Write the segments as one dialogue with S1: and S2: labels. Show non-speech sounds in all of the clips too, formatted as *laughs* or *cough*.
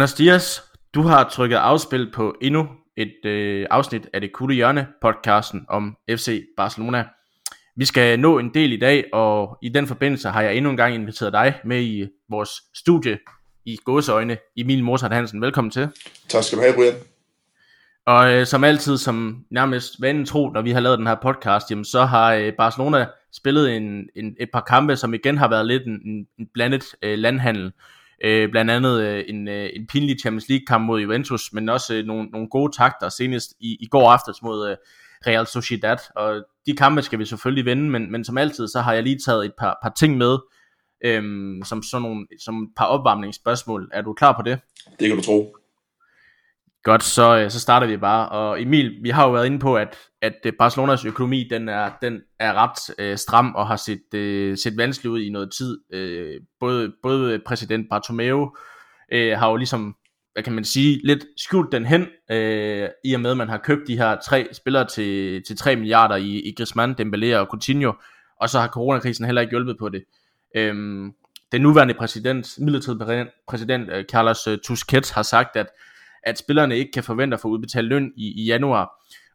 S1: Buenos dias. Du har trykket afspil på endnu et øh, afsnit af det Kutte Hjørne podcasten om FC Barcelona. Vi skal nå en del i dag, og i den forbindelse har jeg endnu en gang inviteret dig med i vores studie i gåseøjne. Emil Morsat Hansen, velkommen til.
S2: Tak skal du have, Brian.
S1: Og øh, som altid, som nærmest vanen tro, når vi har lavet den her podcast, jamen, så har øh, Barcelona spillet en, en, et par kampe, som igen har været lidt en, en blandet øh, landhandel. Øh, blandt andet øh, en, øh, en pinlig Champions League kamp mod Juventus, men også øh, nogle, nogle gode takter senest i, i går aftes mod øh, Real Sociedad. Og de kampe skal vi selvfølgelig vinde, men, men som altid, så har jeg lige taget et par, par ting med, øh, som sådan nogle, som et par opvarmningsspørgsmål. Er du klar på det?
S2: Det kan du tro.
S1: Godt, så, øh, så starter vi bare. Og Emil, vi har jo været inde på, at, at øh, Barcelonas økonomi, den er, den er ret øh, stram og har set, øh, set vanskelig ud i noget tid. Øh, både, både præsident Bartomeu øh, har jo ligesom, hvad kan man sige, lidt skjult den hen, øh, i og med, at man har købt de her tre spillere til, til 3 milliarder i, i Griezmann, Dembélé og Coutinho, og så har coronakrisen heller ikke hjulpet på det. Øh, den nuværende præsident, midlertidig præsident, øh, Carlos øh, Tusquets, har sagt, at at spillerne ikke kan forvente at få udbetalt løn i, i januar.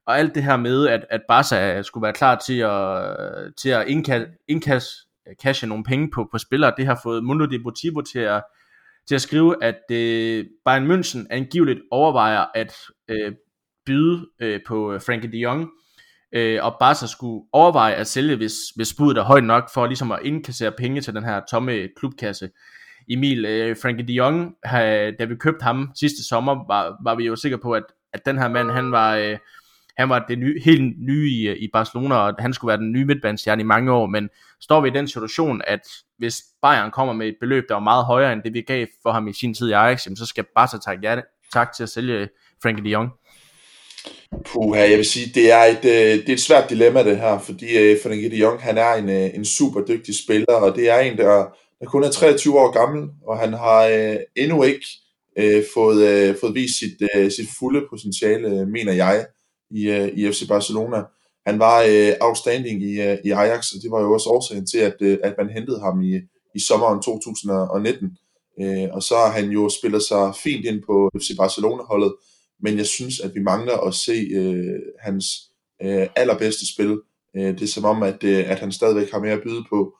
S1: Og alt det her med, at, at Barca øh, skulle være klar til at, øh, til at indkasse, indkasse cashe nogle penge på, på spillere, det har fået Mundo Deportivo til at, til at skrive, at øh, Bayern München angiveligt overvejer at øh, byde øh, på Frankie de Jong, øh, og Barca skulle overveje at sælge, hvis, hvis budet er højt nok, for ligesom at indkassere penge til den her tomme klubkasse. Emil øh, Frankie de Jong, da vi købte ham sidste sommer, var, var vi jo sikre på, at, at den her mand, han var, øh, han var det nye, helt nye i, øh, i Barcelona, og han skulle være den nye midtbanestjerne i mange år, men står vi i den situation, at hvis Bayern kommer med et beløb, der er meget højere end det, vi gav for ham i sin tid i Ajax, så skal Barca tage ja, tak til at sælge Frankie de Jong.
S2: Puh, jeg vil sige, det er et, øh, det er et svært dilemma det her, fordi øh, Frankie de Jong, han er en, en super dygtig spiller, og det er en, der der kun er 23 år gammel, og han har øh, endnu ikke øh, fået, øh, fået vist sit, øh, sit fulde potentiale, øh, mener jeg, i, øh, i FC Barcelona. Han var øh, outstanding i, øh, i Ajax, og det var jo også årsagen til, at, øh, at man hentede ham i, i sommeren 2019. Øh, og så har han jo spillet sig fint ind på FC Barcelona-holdet, men jeg synes, at vi mangler at se øh, hans øh, allerbedste spil. Øh, det er som om, at, øh, at han stadigvæk har mere at byde på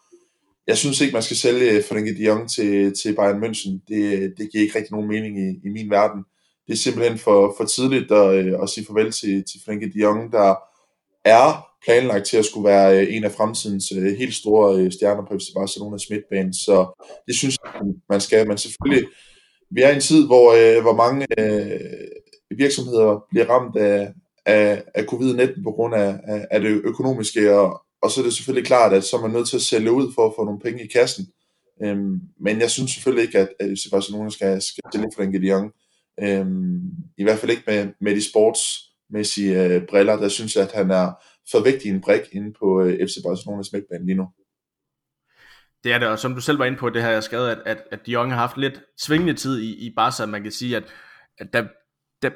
S2: jeg synes ikke, man skal sælge Frenkie de Jong til, til Bayern München. Det, det giver ikke rigtig nogen mening i, i min verden. Det er simpelthen for, for tidligt at, øh, at sige farvel til, til Frenkie de Jong, der er planlagt til at skulle være øh, en af fremtidens øh, helt store stjerner på FC Barcelonas midtbane. Så det synes jeg, man skal. Men selvfølgelig, vi er i en tid, hvor, hvor mange virksomheder bliver ramt af, af, af covid-19 på grund af, af det økonomiske, og, og så er det selvfølgelig klart, at så er man nødt til at sælge ud for at få nogle penge i kassen. Øhm, men jeg synes selvfølgelig ikke, at, at FC Barcelona skal, skal sælge Frenkie de Jong. Øhm, I hvert fald ikke med, med de sportsmæssige øh, briller. Der synes jeg, at han er for vigtig en brik inde på øh, FC Barcelonas midtbane lige nu.
S1: Det er det, og som du selv var inde på, det her jeg skrevet, at, at, at de Jong har haft lidt svingende tid i, i Barca. Man kan sige, at, at der,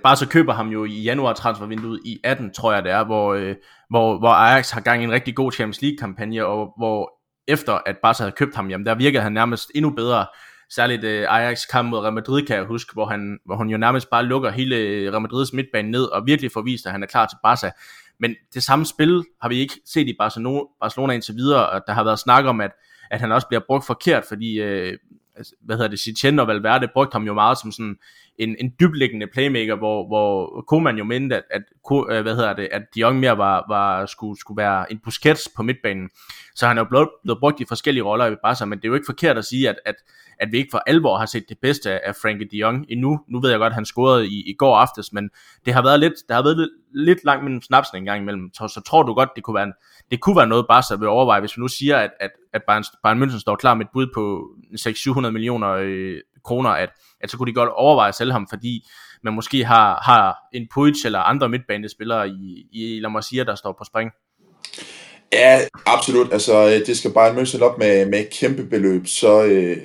S1: bare så køber ham jo i januar transfervinduet i 18, tror jeg det er, hvor, øh, hvor, hvor Ajax har gang i en rigtig god Champions League kampagne, og hvor efter at Barca havde købt ham, jamen der virkede han nærmest endnu bedre. Særligt øh, Ajax kamp mod Real Madrid, kan jeg huske, hvor han, hvor han jo nærmest bare lukker hele øh, Real Madrids midtbane ned, og virkelig får vist, at han er klar til Barca. Men det samme spil har vi ikke set i Barcelona, Barcelona indtil videre, og der har været snak om, at, at han også bliver brugt forkert, fordi øh, altså, hvad hedder det, Sitchen og Valverde brugte ham jo meget som sådan en, en dyblæggende playmaker, hvor, hvor Koeman jo mente, at, at, øh, hvad hedder det, at de Jong mere var, var, skulle, skulle være en Busquets på midtbanen. Så han er jo blevet, blevet brugt i forskellige roller i Barca, men det er jo ikke forkert at sige, at, at, at vi ikke for alvor har set det bedste af Frankie de Jong endnu. Nu ved jeg godt, at han scorede i, i går aftes, men det har været lidt, der har været lidt, lidt langt mellem snapsen en gang imellem. Så, så tror du godt, det kunne være, en, det kunne være noget Barca vil overveje, hvis vi nu siger, at, at, at Bayern, Bayern München står klar med et bud på 600-700 millioner øh, kroner, at, at så kunne de godt overveje at sælge ham, fordi man måske har, har en Puig eller andre midtbanespillere i, i La Masia, der står på spring.
S2: Ja, absolut. Altså, øh, det skal bare München op med, med et kæmpe beløb, så, øh,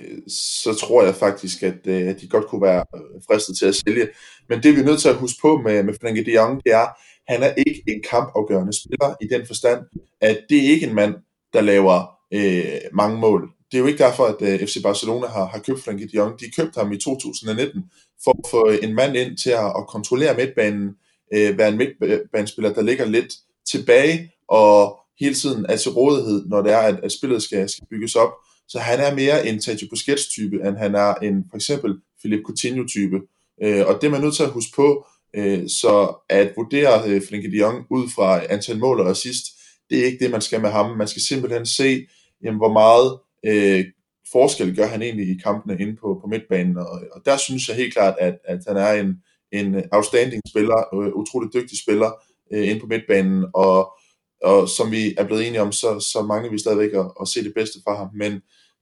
S2: så tror jeg faktisk, at, øh, at de godt kunne være fristet til at sælge. Men det vi er nødt til at huske på med, med Frenkie de Jong, det er, han er ikke en kampafgørende spiller i den forstand, at det er ikke en mand, der laver øh, mange mål det er jo ikke derfor, at øh, FC Barcelona har, har købt Frenkie de Jong. De købte ham i 2019 for at få øh, en mand ind til at, at kontrollere midtbanen, øh, være en midtbanespiller, der ligger lidt tilbage og hele tiden er til rådighed, når det er, at, at spillet skal, skal bygges op. Så han er mere en Sergio Busquets-type, end han er en for eksempel Philip Coutinho-type. Øh, og det er man nødt til at huske på, øh, så at vurdere øh, Frenkie de Jong ud fra antal mål og assist, det er ikke det, man skal med ham. Man skal simpelthen se, jamen, hvor meget øh, forskel gør han egentlig i kampene inde på, på midtbanen, og, og der synes jeg helt klart, at, at han er en, en outstanding spiller, øh, utrolig dygtig spiller øh, inde på midtbanen, og, og som vi er blevet enige om, så, så mangler vi stadigvæk at, at se det bedste fra ham, men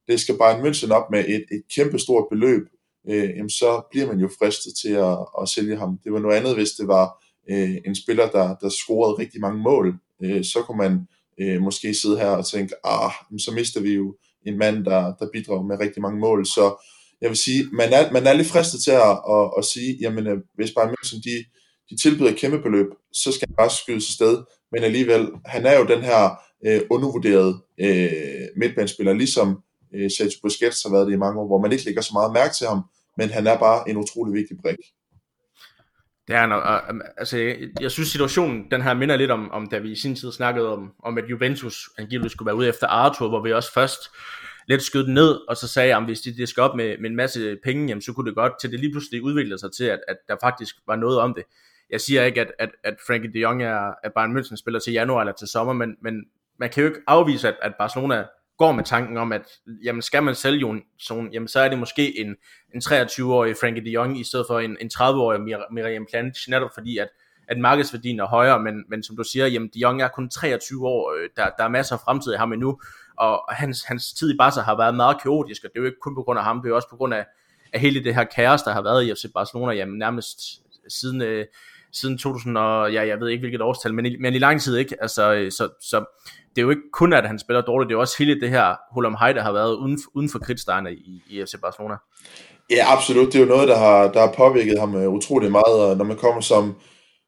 S2: det skal bare en München op med et, et kæmpe stort beløb, øh, jamen så bliver man jo fristet til at, at sælge ham. Det var noget andet, hvis det var øh, en spiller, der, der scorede rigtig mange mål, øh, så kunne man øh, måske sidde her og tænke, ah, så mister vi jo en mand, der, der bidrager med rigtig mange mål. Så jeg vil sige, man er, man er lidt fristet til at, at, at sige, jamen øh, hvis Bayern München de, de tilbyder kæmpe beløb, så skal han bare skydes sig sted. Men alligevel, han er jo den her øh, undervurderede øh, midtbanespiller, ligesom øh, Sergio Busquets har været det i mange år, hvor man ikke lægger så meget mærke til ham, men han er bare en utrolig vigtig brik.
S1: Det er nok, øhm, altså, jeg, synes situationen, den her minder lidt om, om da vi i sin tid snakkede om, om at Juventus angiveligt skulle være ude efter Arthur, hvor vi også først lidt skød den ned, og så sagde at hvis det, de skal op med, med en masse penge, jamen, så kunne det godt, til det lige pludselig udviklede sig til, at, at der faktisk var noget om det. Jeg siger ikke, at, at, at Frankie de Jong er, er Bayern München spiller til januar eller til sommer, men, men man kan jo ikke afvise, at, at Barcelona går med tanken om, at jamen, skal man sælge en Son, jamen, så er det måske en, en 23-årig Frankie de Jong, i stedet for en, en 30-årig Mir- Miriam Pjanic, netop fordi, at, at markedsværdien er højere, men, men som du siger, jamen, de Jong er kun 23 år, øh, der, der er masser af fremtid i ham endnu, og hans, hans tid i Barca har været meget kaotisk, og det er jo ikke kun på grund af ham, det er jo også på grund af, af hele det her kaos, der har været i FC Barcelona, jamen nærmest siden, øh, siden 2000, og ja, jeg ved ikke hvilket årstal, men i, men i lang tid ikke, altså, øh, så, så det er jo ikke kun, at han spiller dårligt, det er jo også hele det her Hulam Hej, der har været uden, uden for kridtstejerne i, i FC Barcelona.
S2: Ja, absolut. Det er jo noget, der har, der har påvirket ham øh, utrolig meget, og når man kommer som,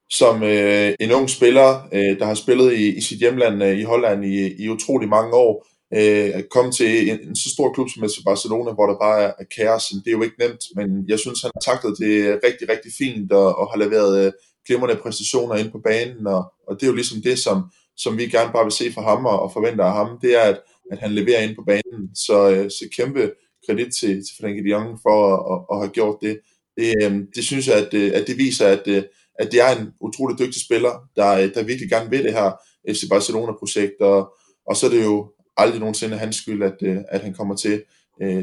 S2: som øh, en ung spiller, øh, der har spillet i, i sit hjemland øh, i Holland i, i utrolig mange år, øh, at komme til en, en så stor klub som FC Barcelona, hvor der bare er, er kaos, det er jo ikke nemt, men jeg synes, han har taklet det rigtig, rigtig fint, og, og har leveret øh, glimrende præstationer ind på banen, og, og det er jo ligesom det, som, som vi gerne bare vil se fra ham og, og forventer af ham, det er, at, at han leverer ind på banen. Så, øh, så kæmpe kredit til, til Frenkie de Jong for at, at, at have gjort det. Det, øh, det synes jeg, at, øh, at det viser, at, øh, at det er en utrolig dygtig spiller, der, øh, der virkelig gerne vil det her FC Barcelona-projekt, og, og så er det jo aldrig nogensinde hans skyld, at, at han kommer til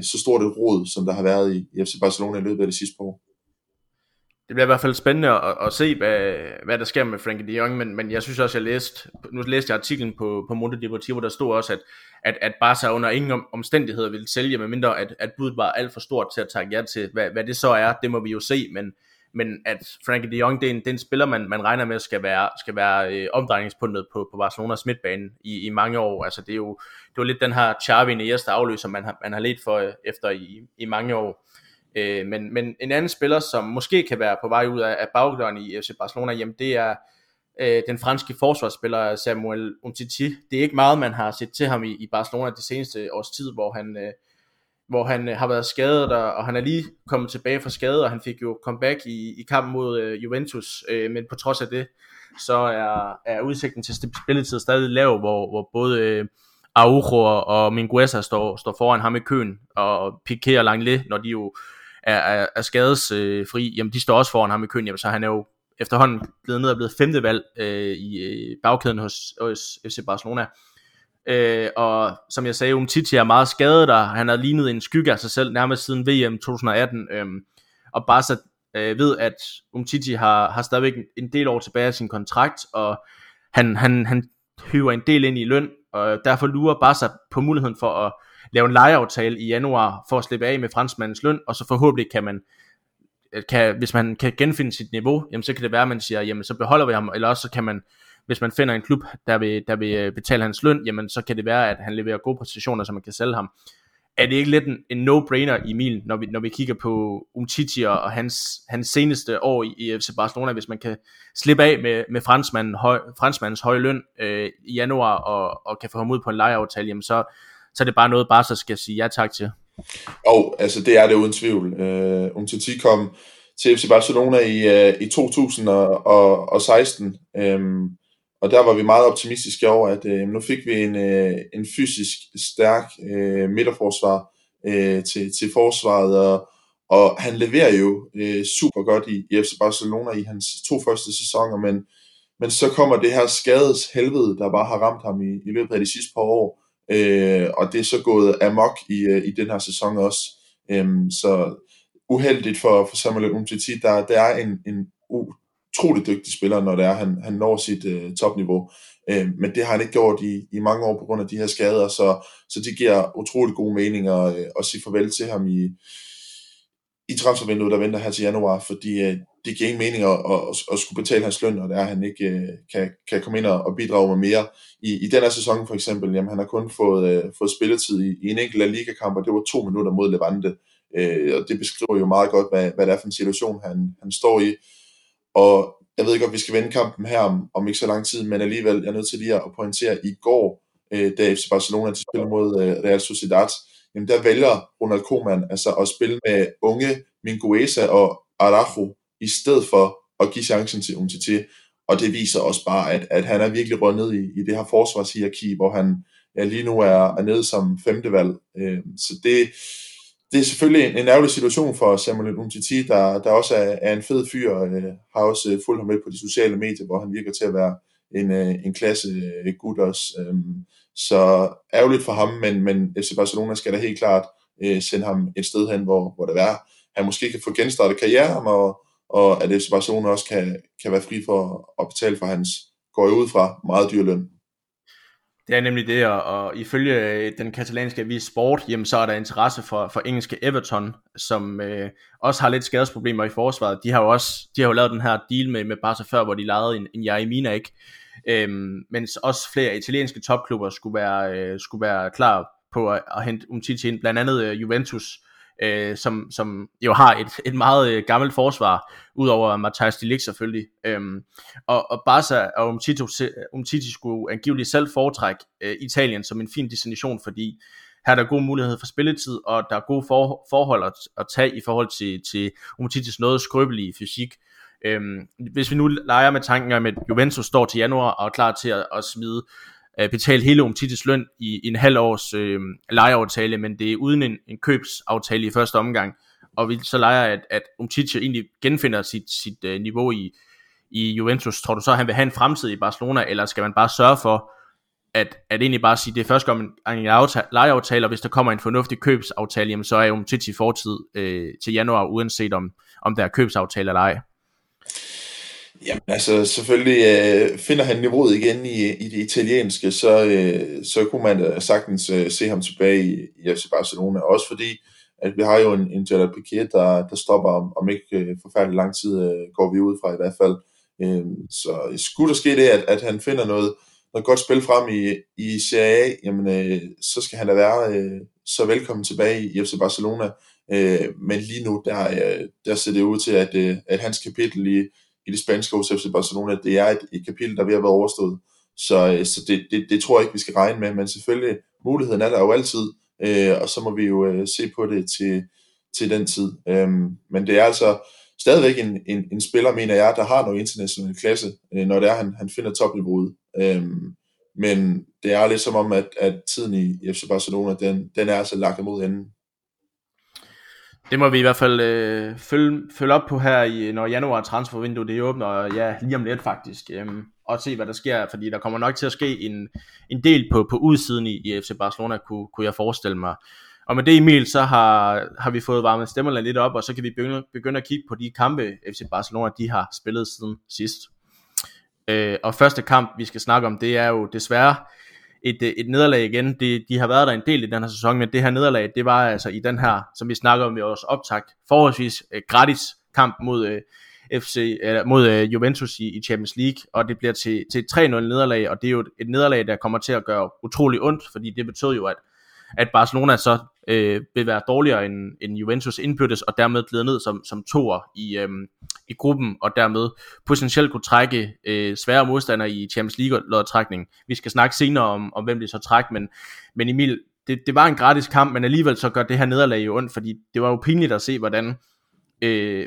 S2: så stort et rod, som der har været i, i FC Barcelona i løbet af det sidste år
S1: det bliver i hvert fald spændende at, at se, hvad, hvad der sker med Frankie de Jong, men, men jeg synes også, jeg læste, nu læste jeg artiklen på, på Mundo Deportivo, der stod også, at, at, at Barca under ingen omstændigheder ville sælge, medmindre at, at budet var alt for stort til at tage ja til. Hvad, hvad det så er, det må vi jo se, men, men at Frankie de Jong, det er en, det er en spiller, man, man regner med skal være, skal være øh, omdrejningspunktet på, på Barcelonas midtbane i, i mange år. Altså det er jo, det var lidt den her Xavi Iniesta afløser, man har, man har let for øh, efter i, i mange år. Øh, men, men en anden spiller, som måske kan være på vej ud af, af bagdøren i FC Barcelona, jamen det er øh, den franske forsvarsspiller Samuel Umtiti. Det er ikke meget, man har set til ham i, i Barcelona det seneste års tid, hvor han, øh, hvor han øh, har været skadet, og, og han er lige kommet tilbage fra skade, og han fik jo comeback i, i kampen mod øh, Juventus, øh, men på trods af det, så er, er udsigten til spilletid stadig lav, hvor, hvor både øh, Araujo og Mingueza står, står foran ham i køen, og Piqué og Langley, når de jo er, er, er skadesfri, jamen de står også foran ham i køen, jamen, så han er jo efterhånden blevet ned og blevet femte valg øh, i øh, bagkæden hos, hos FC Barcelona. Øh, og som jeg sagde, Umtiti er meget skadet, og han har lignet en skygge af sig selv nærmest siden VM 2018. Øh, og Barca øh, ved, at Umtiti har, har stadigvæk en del år tilbage af sin kontrakt, og han, han, han hyver en del ind i løn, og derfor lurer Barca på muligheden for at lave en lejeaftale i januar for at slippe af med franskmandens løn, og så forhåbentlig kan man, øh, kan, hvis man kan genfinde sit niveau, jamen så kan det være, at man siger, jamen så beholder vi ham, eller også så kan man, hvis man finder en klub, der vil, der vil øh, betale hans løn, jamen så kan det være, at han leverer gode præstationer, så man kan sælge ham. Er det ikke lidt en, en no-brainer Emil, når vi, når vi kigger på Umtiti og hans, hans seneste år i, i FC Barcelona, hvis man kan slippe af med, med franskmanden, høj, franskmandens høje løn øh, i januar, og, og kan få ham ud på en lejeaftale, jamen så, så er det bare noget, bare så skal sige ja tak til.
S2: Og altså det er det uden tvivl. Uh, Umtiti kom til FC Barcelona i, uh, i 2016, um, øhm, og der var vi meget optimistiske over, at uh, nu fik vi en, uh, en fysisk stærk uh, midterforsvar uh, til, til forsvaret, og, og han leverer jo uh, super godt i, i FC Barcelona i hans to første sæsoner, men, men så kommer det her skades helvede, der bare har ramt ham i, i løbet af de sidste par år, øh, og det er så gået amok i, øh, i den her sæson også. Øhm, så uheldigt for, for Samuel Umtiti, der, der er en, en utrolig dygtig spiller, når det er, han, han når sit øh, topniveau. Øh, men det har han ikke gjort i, i mange år på grund af de her skader, så, så det giver utrolig god mening at, øh, at sige farvel til ham i, i transfervinduet, der venter her til januar, fordi øh, det giver ingen mening at, at, at skulle betale hans løn, og det er, at han ikke øh, kan, kan komme ind og, bidrage med mere. I, i den her sæson for eksempel, jamen, han har kun fået, øh, fået spilletid i, i en enkelt Liga-kamp, og det var to minutter mod Levante. Øh, og det beskriver jo meget godt, hvad, hvad det er for en situation, han, han står i. Og jeg ved ikke, om vi skal vende kampen her om, om ikke så lang tid, men alligevel jeg er nødt til lige at pointere, i går, øh, da FC Barcelona til mod øh, Real Sociedad, jamen der vælger Ronald Koeman altså at spille med unge Mingueza og Araujo, i stedet for at give chancen til Umtiti. Og det viser også bare, at, at han er virkelig rundet i, i det her forsvarshierarki, hvor han ja, lige nu er, er nede som femtevalg. Øh, så det, det er selvfølgelig en, en ærgerlig situation for Samuel Umtiti, der, der også er, er en fed fyr, og øh, har også øh, fulgt ham med på de sociale medier, hvor han virker til at være en, øh, en klasse øh, gut også. Øhm, så ærgerligt for ham, men, men FC Barcelona skal da helt klart øh, sende ham et sted hen, hvor, hvor det er, han måske kan få genstartet karrieren, og, og at FC Barcelona også kan, kan være fri for at betale for hans, går ud fra, meget dyr løn.
S1: Det er nemlig det, og, og ifølge den katalanske avis Sport, jamen, så er der interesse for, for engelske Everton, som øh, også har lidt skadesproblemer i forsvaret. De har jo også de har jo lavet den her deal med, med Barca før, hvor de lejede en, en Jair Mina, ikke? Øhm, mens også flere italienske topklubber skulle være, øh, skulle være klar på at, at hente Umtiti ind, blandt andet øh, Juventus, øh, som, som jo har et, et meget øh, gammelt forsvar, udover Matthijs de Ligt selvfølgelig. Øhm, og, og Barca og Umtiti, Umtiti skulle angiveligt selv foretrække øh, Italien som en fin destination, fordi her er der god mulighed for spilletid, og der er gode for, forhold at, at tage i forhold til, til Umtitis noget skrøbelige fysik. Øhm, hvis vi nu leger med tanken om, at Juventus står til januar og er klar til at, at smide øh, betale hele Umtitis løn i, i en halv års øh, lejeaftale, men det er uden en, en købsaftale i første omgang, og vi så leger, at, at Umtiti egentlig genfinder sit, sit øh, niveau i, i Juventus, tror du så, at han vil have en fremtid i Barcelona, eller skal man bare sørge for, at, at egentlig bare sige, det er først om en, en lejeaftale, og hvis der kommer en fornuftig købsaftale, jamen så er Umtiti fortid øh, til januar, uanset om, om der er købsaftale eller ej.
S2: Jamen altså, selvfølgelig øh, finder han niveauet igen i, i det italienske, så, øh, så kunne man da sagtens øh, se ham tilbage i, i FC Barcelona. Også fordi, at vi har jo en, en Gerard Piquet, der, der stopper om, om ikke øh, forfærdelig lang tid, øh, går vi ud fra i hvert fald. Øhm, øh, så skulle der ske det, at, at han finder noget, noget godt spil frem i, i Serie A, jamen, øh, så skal han da være øh, så velkommen tilbage i FC Barcelona. Øh, men lige nu, der, øh, der ser det ud til, at, øh, at hans kapitel i, i det spanske hos FC Barcelona, det er et, et kapitel, der er ved at være overstået. Så, øh, så det, det, det tror jeg ikke, vi skal regne med, men selvfølgelig, muligheden er der jo altid, øh, og så må vi jo øh, se på det til, til den tid. Øhm, men det er altså stadigvæk en, en, en spiller, mener jeg, der har noget international klasse, øh, når det er, han, han finder topniveauet. Øhm, men det er lidt som om, at, at tiden i FC Barcelona, den, den er altså lagt imod enden.
S1: Det må vi i hvert fald øh, følge, følge op på her, i, når januar transfervinduet det åbner, ja, lige om lidt faktisk, øhm, og se hvad der sker, fordi der kommer nok til at ske en, en del på, på udsiden i, i FC Barcelona, kunne, kunne jeg forestille mig. Og med det Emil, så har, har vi fået varmet stemmerne lidt op, og så kan vi begynde, begynde at kigge på de kampe, FC Barcelona de har spillet siden sidst. Øh, og første kamp, vi skal snakke om, det er jo desværre et, øh, et nederlag igen. De, de har været der en del i den her sæson, men det her nederlag, det var altså i den her, som vi snakker om i vores optakt, forholdsvis øh, gratis kamp mod øh, FC, eller mod øh, Juventus i, i Champions League, og det bliver til, til 3-0 nederlag, og det er jo et, et nederlag, der kommer til at gøre utrolig ondt, fordi det betød jo, at at Barcelona så øh, vil være dårligere end, end Juventus indbyrdes, og dermed glider ned som, som toer i, øh, i gruppen, og dermed potentielt kunne trække øh, svære modstandere i Champions League-lodtrækning. Vi skal snakke senere om, om hvem det så trækker, men, men Emil, det, det var en gratis kamp, men alligevel så gør det her nederlag jo ondt, fordi det var jo pinligt at se, hvordan øh,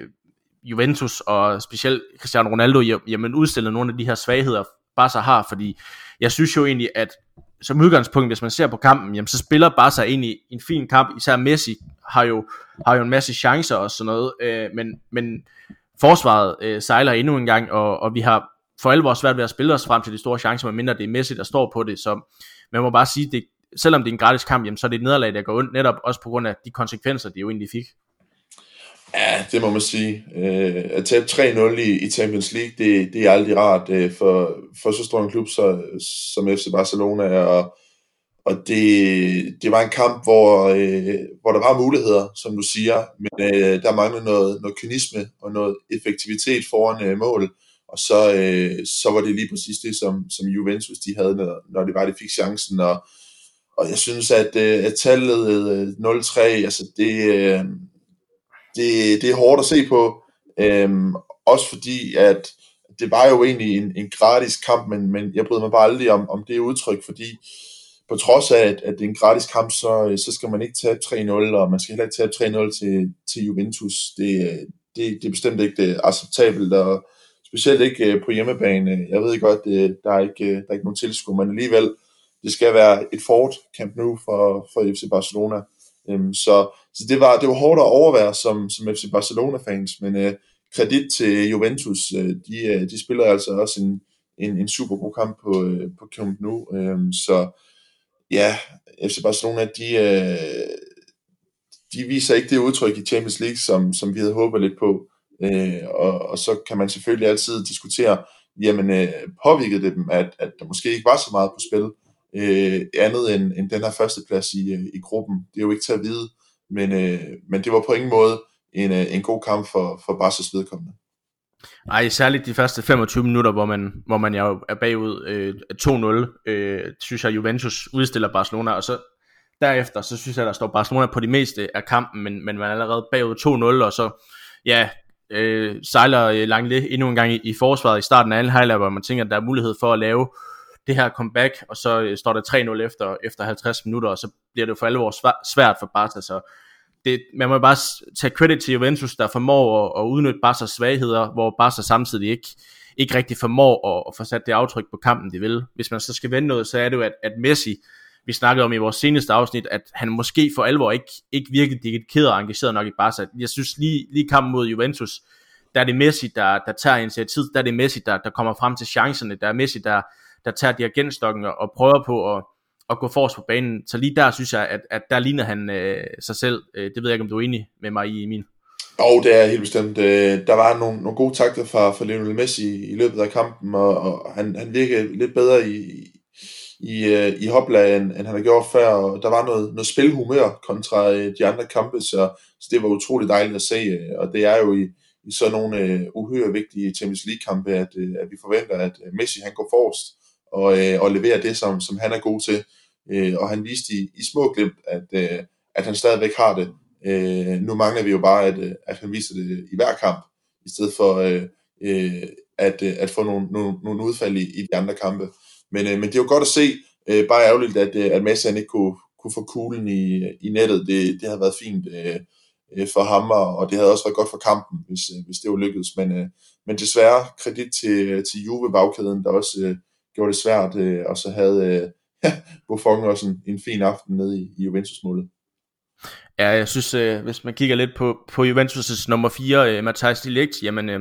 S1: Juventus og specielt Cristiano Ronaldo jamen udstillede nogle af de her svagheder, Barca har, fordi jeg synes jo egentlig, at som udgangspunkt, hvis man ser på kampen, jamen, så spiller Barca egentlig en fin kamp, især Messi har jo, har jo en masse chancer og sådan noget, øh, men, men forsvaret øh, sejler endnu en gang, og, og vi har for alvor svært ved at spille os frem til de store chancer, medmindre det er Messi, der står på det, så man må bare sige, det, selvom det er en gratis kamp, jamen, så er det et nederlag, der går ondt, netop også på grund af de konsekvenser, de jo egentlig fik.
S2: Ja, det må man sige. Øh, at tabe 3-0 i, i Champions League, det, det er aldrig rart øh, for, for så stor en klub så, som FC Barcelona, og, og det, det var en kamp, hvor, øh, hvor der var muligheder, som du siger, men øh, der manglede noget, noget kynisme og noget effektivitet foran øh, mål, og så, øh, så var det lige præcis det, som, som Juventus de havde, når, når det var, fik chancen, og, og jeg synes, at, øh, at tallet øh, 0-3, altså det, øh, det, det er hårdt at se på, øhm, også fordi, at det var jo egentlig en, en gratis kamp, men, men jeg bryder mig bare aldrig om, om det udtryk, fordi på trods af, at, at det er en gratis kamp, så, så skal man ikke tabe 3-0, og man skal heller ikke tabe 3-0 til, til Juventus. Det, det, det er bestemt ikke det acceptabelt, og specielt ikke øh, på hjemmebane. Jeg ved godt, det, der, er ikke, der er ikke nogen tilskuer, men alligevel, det skal være et fort Camp nu for, for FC Barcelona. Øhm, så så det, var, det var hårdt at overvære som, som FC Barcelona-fans, men øh, kredit til Juventus, øh, de, øh, de spiller altså også en, en, en super god kamp på, øh, på Camp Nou. Øh, så ja, FC Barcelona, de, øh, de viser ikke det udtryk i Champions League, som, som vi havde håbet lidt på. Øh, og, og så kan man selvfølgelig altid diskutere, jamen øh, påvirkede det dem, at, at der måske ikke var så meget på spil, øh, andet end, end den her førsteplads i, øh, i gruppen. Det er jo ikke til at vide, men, øh, men det var på ingen måde en, øh, en god kamp for, for Barca's vedkommende.
S1: Ej, særligt de første 25 minutter, hvor man, hvor man jo er bagud øh, 2-0, øh, synes jeg Juventus udstiller Barcelona, og så derefter, så synes jeg, der står Barcelona på de meste af kampen, men, men man er allerede bagud 2-0, og så, ja, øh, sejler øh, Langley endnu en gang i, i forsvaret i starten af anden halvleg, hvor man tænker, at der er mulighed for at lave det her comeback, og så øh, står der 3-0 efter, efter 50 minutter, og så bliver det for alvor svært for Barca, så det, man må bare tage credit til Juventus, der formår at, at udnytte Barca's svagheder, hvor Barca samtidig ikke, ikke rigtig formår at, at få sat det aftryk på kampen, de vil. Hvis man så skal vende noget, så er det jo, at, at Messi, vi snakkede om i vores seneste afsnit, at han måske for alvor ikke, ikke virkede dedikeret og engageret nok i Barca. Jeg synes lige, lige kampen mod Juventus, der er det Messi, der, der tager initiativ, der er det Messi, der, der kommer frem til chancerne, der er Messi, der, der tager dirigentstokken og prøver på at, at gå forrest på banen. Så lige der synes jeg, at, at der ligner han øh, sig selv. Øh, det ved jeg ikke, om du er enig med mig i, min.
S2: oh, det er helt bestemt. Øh, der var nogle, nogle gode takter fra, fra Lionel Messi i løbet af kampen, og, og han, han virkede lidt bedre i, i, øh, i hopla, end, end han har gjort før, og der var noget, noget spilhumør kontra de andre kampe, så, så det var utroligt dejligt at se, og det er jo i, i sådan nogle uh, uhyre vigtige Champions League-kampe, at, at vi forventer, at Messi han går forrest, og, øh, og levere det, som, som han er god til. Øh, og han viste i, i små glimt, at, øh, at han stadigvæk har det. Øh, nu mangler vi jo bare, at, øh, at han viser det i hver kamp, i stedet for øh, øh, at, øh, at få nogle, nogle, nogle udfald i, i de andre kampe. Men, øh, men det er jo godt at se, øh, bare ærgerligt, at, øh, at Messi han ikke kunne, kunne få kuglen i, i nettet. Det, det havde været fint øh, øh for ham, og det havde også været godt for kampen, hvis, hvis det var lykkedes. Men, øh, men desværre kredit til, til Juve bagkæden, der også øh, gjorde det svært, øh, og så havde øh, *laughs* Buffon også en, en fin aften nede i, i Juventus-målet.
S1: Ja, jeg synes, øh, hvis man kigger lidt på, på Juventus' nummer 4, øh, Matthijs Delict, jamen øh,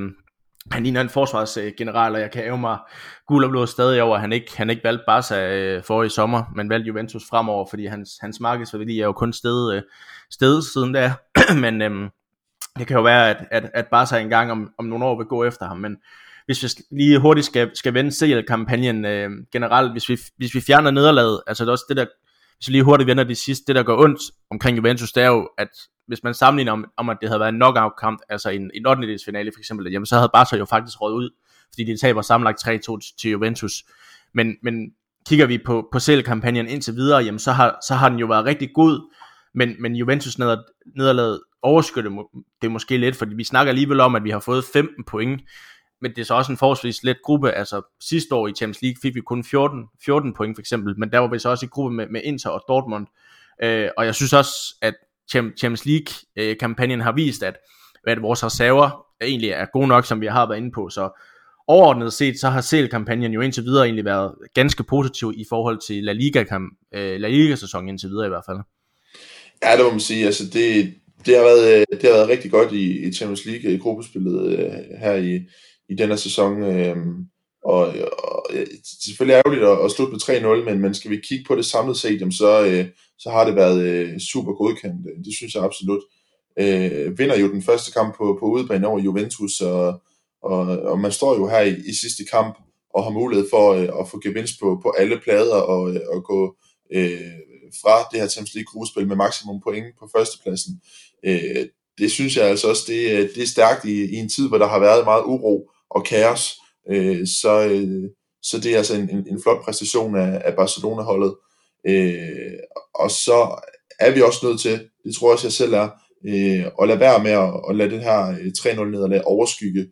S1: han ligner en forsvarsgeneral, og jeg kan æve mig gul og blå stadig over, at han ikke, han ikke valgte Barca øh, for i sommer, men valgte Juventus fremover, fordi hans, hans markedsværdi er jo kun stedet, øh, stedet siden da. *clears throat* men øh, det kan jo være, at, at, at Barca engang om, om nogle år vil gå efter ham, men hvis vi lige hurtigt skal, skal vende CL-kampagnen øh, generelt, hvis vi, hvis vi fjerner nederlaget, altså det er også det der, hvis vi lige hurtigt vender det sidste, det der går ondt omkring Juventus, det er jo, at hvis man sammenligner om, om at det havde været en knockout-kamp, altså en, en 8. finale for eksempel, jamen så havde Barca jo faktisk råd ud, fordi de taber sammenlagt 3-2 til Juventus. Men, men kigger vi på, på CL-kampagnen indtil videre, jamen så har, så har den jo været rigtig god, men, men Juventus nederlaget overskytte det måske lidt, fordi vi snakker alligevel om, at vi har fået 15 point men det er så også en forholdsvis let gruppe, altså sidste år i Champions League fik vi kun 14, 14 point for eksempel, men der var vi så også i gruppe med, med Inter og Dortmund, Øh, og jeg synes også, at Champions League-kampagnen har vist, at, at vores reserver egentlig er gode nok, som vi har været inde på. Så overordnet set, så har CL-kampagnen jo indtil videre egentlig været ganske positiv i forhold til La Liga, øh, La Liga-sæsonen indtil videre i hvert fald.
S2: Ja, det må man sige. Altså, det, det, har været, øh, det har været rigtig godt i, i Champions League i gruppespillet øh, her i, i denne sæson. Øh, og, og det er selvfølgelig ærgerligt at, at slutte på 3-0, men, men skal vi kigge på det samlet set, jamen, så, øh, så har det været øh, super godkendt. Øh, det synes jeg absolut. Øh, vinder jo den første kamp på, på udebane over Juventus, og, og, og man står jo her i, i sidste kamp og har mulighed for øh, at få gevinst på, på alle plader og, øh, og gå øh, fra det her Champions League gruppespil med maksimum point på førstepladsen. Øh, det synes jeg altså også, det, øh, det er stærkt i, i en tid, hvor der har været meget uro og kaos. Øh, så, øh, så det er altså en, en, en flot præstation af, af Barcelona-holdet. Øh, og så er vi også nødt til, det tror jeg også jeg selv er, øh, at lade være med at, at lade den her øh, 3-0 nederlag overskygge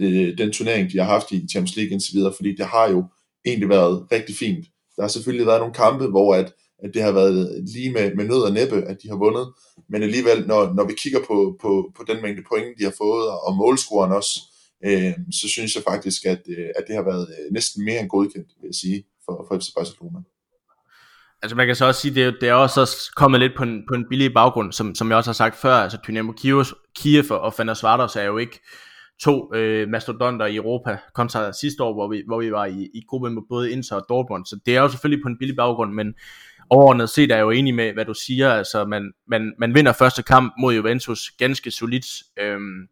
S2: øh, den turnering, de har haft i Champions League indtil videre, fordi det har jo egentlig været rigtig fint. Der har selvfølgelig været nogle kampe, hvor at, at det har været lige med, med nød og næppe, at de har vundet, men alligevel, når, når vi kigger på, på, på den mængde point, de har fået, og målscoren også, øh, så synes jeg faktisk, at, øh, at det har været øh, næsten mere end godkendt, vil jeg sige, for, for FC Barcelona.
S1: Altså man kan så også sige, det, er, det er også kommet lidt på en, på en billig baggrund, som, som jeg også har sagt før, altså Dynamo Kiev, Kiev og Fanders Svartos er jo ikke to øh, mastodonter i Europa, kontra sidste år, hvor vi, hvor vi var i, i gruppen med både Inter og Dortmund, så det er jo selvfølgelig på en billig baggrund, men overordnet set er jeg jo enig med, hvad du siger, altså man, man, man vinder første kamp mod Juventus ganske solidt, øhm,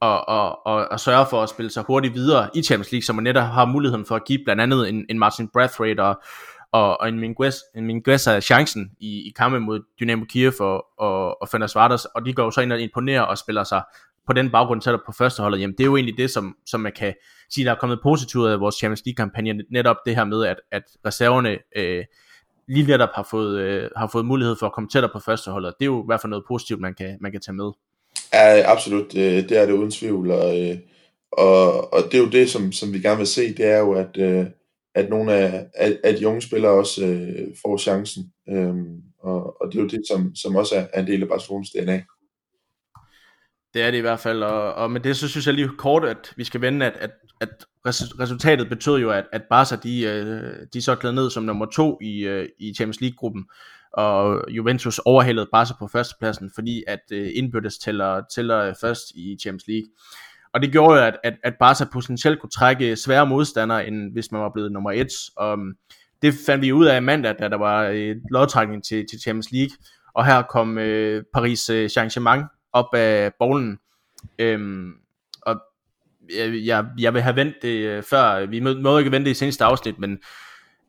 S1: og, og, og, og sørge for at spille sig hurtigt videre i Champions League, så man netop har muligheden for at give blandt andet en, en Martin Brathwaite og, og, og en Minguez, en Minguez chancen i, i kampen mod Dynamo Kiev og, og, og Fenerbahce, og de går jo så ind og imponerer og spiller sig på den baggrund sætter på første holdet, jamen det er jo egentlig det, som, som man kan sige, der er kommet positivt af vores Champions League-kampagne, netop det her med, at, at reserverne øh, lige netop har fået, øh, har fået mulighed for at komme tættere på første holdet. Det er jo i hvert fald noget positivt, man kan, man kan tage med.
S2: Ja, absolut. Øh, det er det uden tvivl. Og, øh, og, og det er jo det, som, som vi gerne vil se, det er jo, at, øh, at nogle af, at, at de unge spillere også øh, får chancen. Øhm, og, og det er jo det, som, som også er en del af Barcelonas DNA.
S1: Det er det i hvert fald, og, og med det så synes jeg lige kort, at vi skal vende, at, at, at resultatet betød jo, at, at Barca de, de så gled ned som nummer to i, i Champions League-gruppen, og Juventus overhældede Barca på førstepladsen, fordi at øh, indbyrdes tæller, tæller øh, først i Champions League. Og det gjorde jo, at, at, at Barca potentielt kunne trække svære modstandere, end hvis man var blevet nummer et. Og mm, det fandt vi ud af mandag, da der var et lodtrækning til, til Champions League. Og her kom øh, Paris øh, Saint-Germain op af bowlen. Øhm, og jeg, jeg, jeg vil have vendt det øh, før, vi må ikke vente det i seneste afsnit, men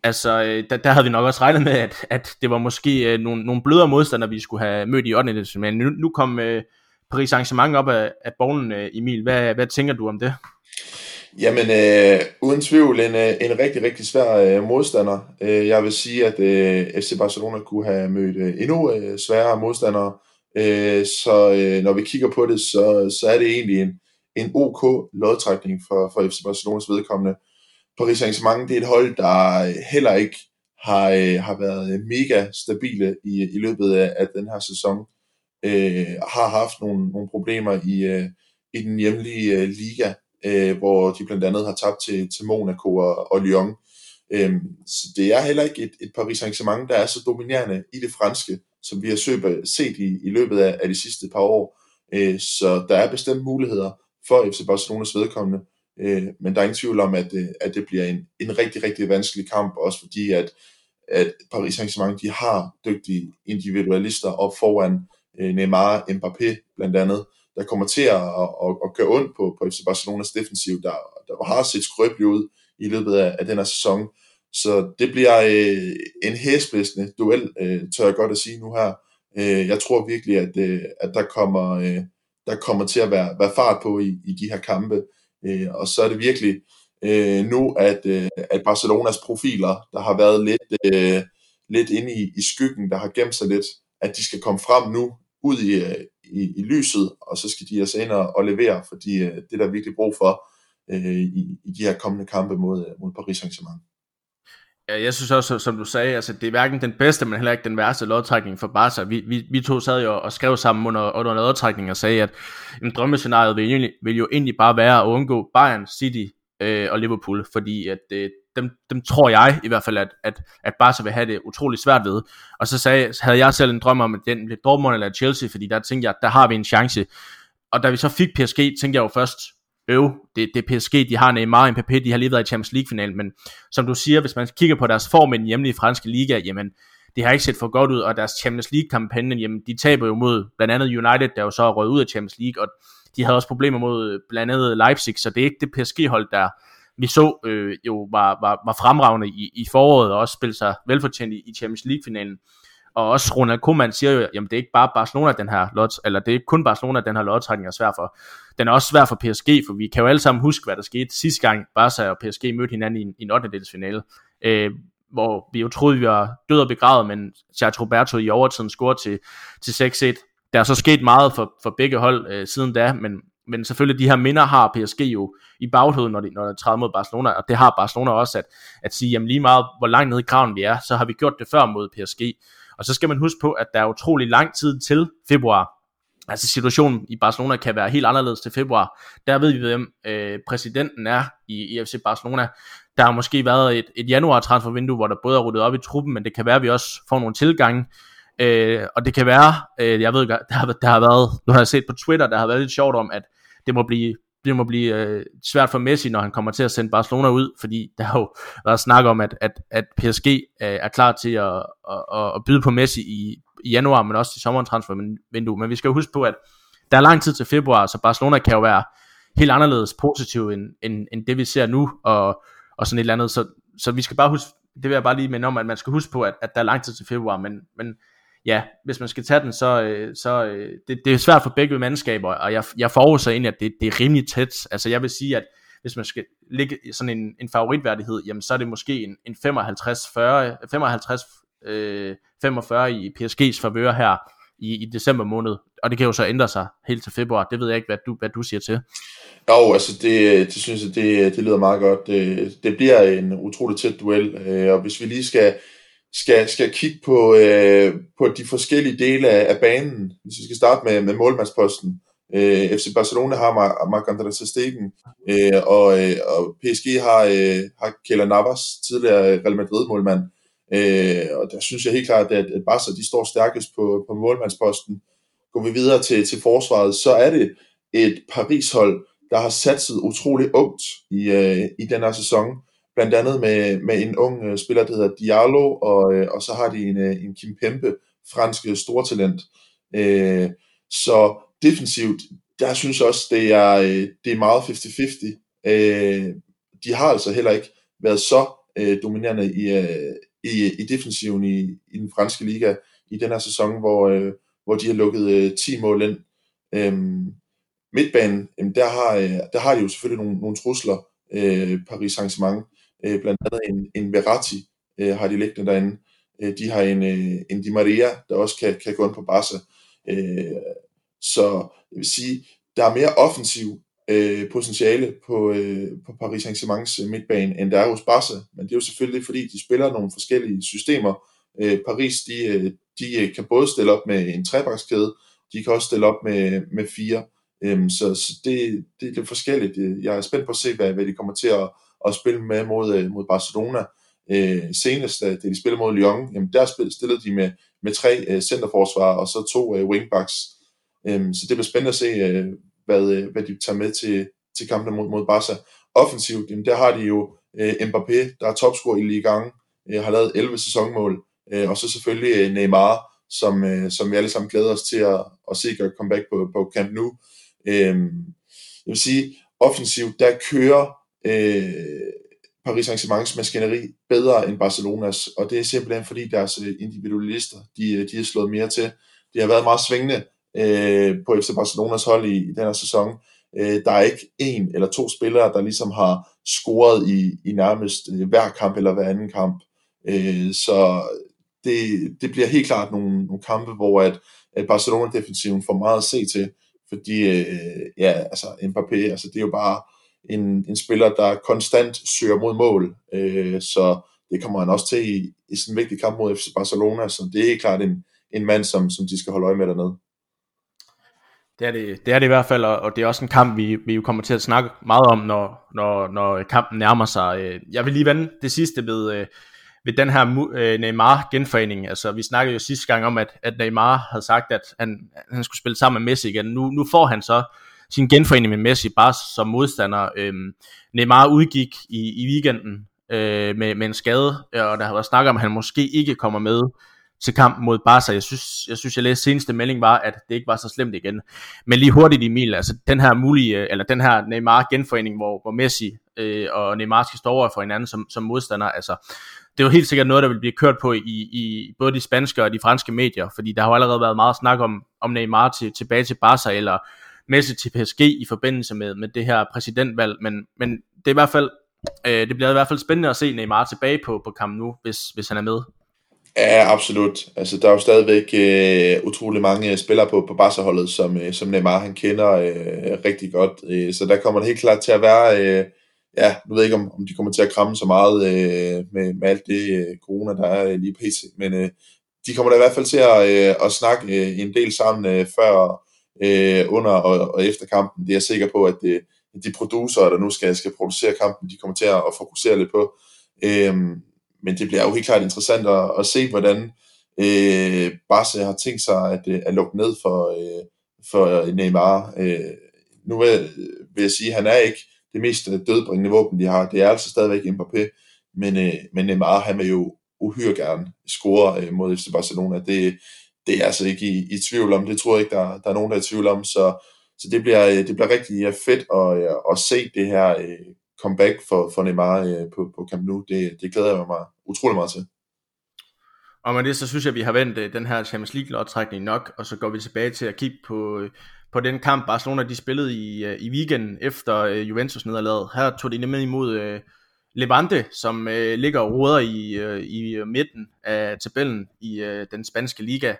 S1: altså, øh, der, der havde vi nok også regnet med, at, at det var måske øh, nogle, nogle blødere modstandere, vi skulle have mødt i 8. Men nu, nu kom øh, Paris Saint-Germain op af, af borgen, øh, Emil. Hvad, hvad tænker du om det?
S2: Jamen, øh, uden tvivl en, øh, en rigtig, rigtig svær øh, modstander. Øh, jeg vil sige, at øh, FC Barcelona kunne have mødt øh, endnu øh, sværere modstandere. Øh, så øh, når vi kigger på det, så, så er det egentlig en, en OK lodtrækning for, for FC Barcelonas vedkommende. Paris Saint-Germain, det er et hold, der øh, heller ikke har, øh, har været øh, mega stabile i, i løbet af, af den her sæson. Øh, har haft nogle, nogle problemer i, øh, i den hjemlige øh, liga, øh, hvor de blandt andet har tabt til, til Monaco og, og Lyon. Øh, så det er heller ikke et, et Paris Saint-Germain, der er så dominerende i det franske, som vi har øh, set i, i løbet af, af de sidste par år. Øh, så der er bestemt muligheder for FC Barcelonas vedkommende, øh, men der er ingen tvivl om, at, øh, at det bliver en, en rigtig, rigtig vanskelig kamp, også fordi at, at Paris Saint-Germain de har dygtige individualister op foran øh, Neymar, Mbappé blandt andet, der kommer til at, at, at, at gøre ondt på, på FC Barcelonas defensiv, der, der har set skrøbelig ud i løbet af, af den her sæson. Så det bliver øh, en hæsblæsende duel, øh, tør jeg godt at sige nu her. Øh, jeg tror virkelig, at, øh, at der, kommer, øh, der kommer til at være, være fart på i, i de her kampe. Øh, og så er det virkelig øh, nu, at, øh, at Barcelonas profiler, der har været lidt, øh, lidt inde i, i skyggen, der har gemt sig lidt, at de skal komme frem nu, ud i, øh, i, i lyset, og så skal de altså ind og, og levere, fordi øh, det er der virkelig brug for øh, i, i de her kommende kampe mod, øh, mod Paris Saint-Germain.
S1: Ja, jeg synes også, som du sagde, altså det er hverken den bedste, men heller ikke den værste lodtrækning for Barca. Vi, vi, vi to sad jo og skrev sammen under, under lodtrækning og sagde, at en drømmescenarie vil, jo, vil jo egentlig bare være at undgå Bayern, City øh, og Liverpool, fordi at øh, dem, dem tror jeg i hvert fald, at, at, at Barca vil have det utrolig svært ved. Og så sagde, havde jeg selv en drøm om, at den blev Dortmund eller Chelsea, fordi der tænkte jeg, der har vi en chance. Og da vi så fik PSG, tænkte jeg jo først, øv, det, det er PSG, de har Neymar og Mbappé, de har lige været i Champions League-finalen, men som du siger, hvis man kigger på deres form i den hjemlige franske liga, jamen, det har ikke set for godt ud, og deres Champions League-kampagne, jamen, de taber jo mod blandt andet United, der jo så er røget ud af Champions League, og de havde også problemer mod øh, blandt andet Leipzig, så det er ikke det PSG-hold, der vi så øh, jo var, var, var fremragende i, i foråret, og også spillede sig velfortjent i, i Champions League-finalen. Og også Ronald Koeman siger jo, jamen det er ikke bare Barcelona, den her lot, eller det er ikke kun Barcelona, den her lodtrækning er svær for. Den er også svær for PSG, for vi kan jo alle sammen huske, hvad der skete sidste gang Barca og PSG mødte hinanden i en, i en 8. finale. Øh, hvor vi jo troede, vi var død og begravet, men Sergio Roberto i overtiden scorede til, til 6-1. Der er så sket meget for, for begge hold øh, siden da, men, men selvfølgelig de her minder har PSG jo i baghovedet, når de, når de træder mod Barcelona, og det har Barcelona også, at, at sige, jamen lige meget hvor langt nede i kraven vi er, så har vi gjort det før mod PSG. Og så skal man huske på, at der er utrolig lang tid til februar. Altså situationen i Barcelona kan være helt anderledes til februar. Der ved vi, hvem øh, præsidenten er i, i FC Barcelona. Der har måske været et, et januar transfervindue, hvor der både er ryddet op i truppen, men det kan være, at vi også får nogle tilgange. Øh, og det kan være, øh, jeg ved, der har, der har været, nu har jeg set på Twitter, der har været lidt sjovt om, at det må blive det må blive øh, svært for Messi, når han kommer til at sende Barcelona ud, fordi der har jo været snak om, at, at, at PSG øh, er klar til at, at, at byde på Messi i, i januar, men også til sommertransfervindue. Men vi skal jo huske på, at der er lang tid til februar, så Barcelona kan jo være helt anderledes positiv end, end, end det vi ser nu, og, og sådan et eller andet. Så, så vi skal bare huske, det vil jeg bare lige minde om, at man skal huske på, at, at der er lang tid til februar, men, men ja, hvis man skal tage den, så, øh, så øh, det, det er svært for begge mandskaber, og jeg, jeg forudser egentlig, at det, det er rimelig tæt. Altså jeg vil sige, at hvis man skal ligge sådan en, en favoritværdighed, jamen så er det måske en, en 55-40, 55 øh, 45 i PSG's favør her i, i december måned, og det kan jo så ændre sig helt til februar. Det ved jeg ikke, hvad du, hvad du siger til.
S2: Jo, altså det, det synes jeg, det, det lyder meget godt. Det, det bliver en utrolig tæt duel, øh, og hvis vi lige skal skal, skal kigge på, øh, på de forskellige dele af, af banen. Hvis vi skal starte med, med målmandsposten. Øh, FC Barcelona har Marc-André Stegen, øh, og, øh, og PSG har, øh, har Keller Navas, tidligere Real Madrid-målmand. Øh, og der synes jeg helt klart, at, at Barca de står stærkest på, på målmandsposten. Går vi videre til, til forsvaret, så er det et Paris-hold, der har satset utrolig ungt i, øh, i den her sæson blandt andet med, med en ung øh, spiller, der hedder Diallo, og, øh, og så har de en, øh, en Kim Pempe, fransk øh, stortalent. Øh, så defensivt, der synes jeg også, det er, øh, det er meget 50-50. Øh, de har altså heller ikke været så øh, dominerende i, øh, i, i defensiven i, i den franske liga i den her sæson, hvor, øh, hvor de har lukket øh, 10 mål ind. Øh, midtbanen, jamen der, har, øh, der har de jo selvfølgelig nogle, nogle trusler, øh, Paris Saint-Germain, Øh, blandt andet en, en Verratti øh, har de liggende derinde. Øh, de har en, øh, en Di Maria, der også kan, kan gå ind på Barca. Øh, så jeg vil sige, der er mere offensiv øh, potentiale på, øh, på Paris Saint-Germains øh, midtbane, end der er hos Barca. Men det er jo selvfølgelig, fordi de spiller nogle forskellige systemer. Øh, Paris, de, øh, de øh, kan både stille op med en trebakskæde, de kan også stille op med, med fire. Øhm, så så det, det er lidt forskelligt. Jeg er spændt på at se, hvad, hvad de kommer til at, at spille med mod, øh, mod Barcelona. Øh, senest, øh, da de spillede mod Lyon, jamen der stillede de med, med tre øh, centerforsvar og så to øh, wingbacks. Øh, så det bliver spændende at se, øh, hvad, øh, hvad de tager med til, til kampen mod, mod Barca. Offensivt, jamen der har de jo øh, Mbappé, der er topscorer i Ligue 1, øh, har lavet 11 sæsonmål, øh, og så selvfølgelig øh, Neymar, som, øh, som vi alle sammen glæder os til at, at se gøre comeback på, på Camp Nou. Øh, jeg vil sige, offensivt, der kører øh, Paris Saint-Germains maskineri bedre end Barcelonas, og det er simpelthen fordi deres øh, individualister, de, øh, de er slået mere til. Det har været meget svingende øh, på FC Barcelonas hold i, i den her sæson. Øh, der er ikke en eller to spillere, der ligesom har scoret i, i nærmest øh, hver kamp eller hver anden kamp. Øh, så det, det bliver helt klart nogle, nogle kampe, hvor at, at Barcelona-defensiven får meget at se til, fordi øh, ja, altså Mbappé, altså det er jo bare en, en spiller, der konstant søger mod mål. Øh, så det kommer han også til i, i sådan en vigtig kamp mod FC Barcelona, så det er helt klart en, en mand, som, som de skal holde øje med dernede.
S1: Det er det, det er det i hvert fald, og det er også en kamp, vi, vi jo kommer til at snakke meget om, når, når, når kampen nærmer sig. Øh, jeg vil lige vende det sidste ved, øh, ved den her øh, Neymar-genforening. Altså, vi snakkede jo sidste gang om, at, at Neymar havde sagt, at han, han skulle spille sammen med Messi igen. Nu, nu får han så sin genforening med Messi bare som modstander. Øh, Neymar udgik i, i weekenden øh, med, med en skade, øh, og der har været snak om, at han måske ikke kommer med til kampen mod Barca. Jeg synes, jeg synes, jeg læste seneste melding var, at det ikke var så slemt igen. Men lige hurtigt Emil, altså den her mulige, øh, eller den her Neymar genforening, hvor, hvor Messi øh, og Neymar skal stå over for hinanden som, som modstander, altså det er jo helt sikkert noget, der vil blive kørt på i, i både de spanske og de franske medier, fordi der har jo allerede været meget snak om, om Neymar til, tilbage til Barca, eller Messi til PSG i forbindelse med, med det her præsidentvalg, men, men det er i hvert fald, øh, det bliver i hvert fald spændende at se Neymar tilbage på, på kampen nu, hvis, hvis han er med.
S2: Ja, absolut. Altså, der er jo stadigvæk øh, utrolig mange spillere på, på Barca-holdet, som, øh, som Neymar han kender øh, rigtig godt. Øh, så der kommer det helt klart til at være, øh, ja, nu ved jeg ikke, om, om de kommer til at kramme så meget øh, med, med alt det øh, corona, der er øh, lige pt. Men øh, de kommer da i hvert fald til at, øh, at snakke øh, en del sammen øh, før, øh, under og, og efter kampen. Det er jeg sikker på, at øh, det, de producer, der nu skal, skal producere kampen, de kommer til at, fokusere lidt på. Øh, men det bliver jo helt klart interessant at, at se, hvordan øh, Barca har tænkt sig at, øh, at lukke ned for, øh, for Neymar. Øh, nu vil, vil jeg sige, at han er ikke det mest øh, dødbringende våben, de har. Det er altså stadigvæk Mbappé, men, øh, men Neymar, han vil jo uhyre gerne score øh, mod FC Barcelona. Det, det er altså ikke i, i tvivl om. Det tror jeg ikke, der, der er nogen, der er i tvivl om. Så, så det, bliver, øh, det bliver rigtig fedt at, øh, at se det her øh, comeback for, for Neymar på, på Camp Nou. Det, det glæder jeg mig utrolig meget til.
S1: Og med det, så synes jeg, at vi har vendt den her Champions League lodtrækning nok, og så går vi tilbage til at kigge på, på den kamp, Barcelona de spillede i, i weekenden efter Juventus nederlaget. Her tog de nemlig imod Levante, som ligger og roder i, i midten af tabellen i den spanske liga.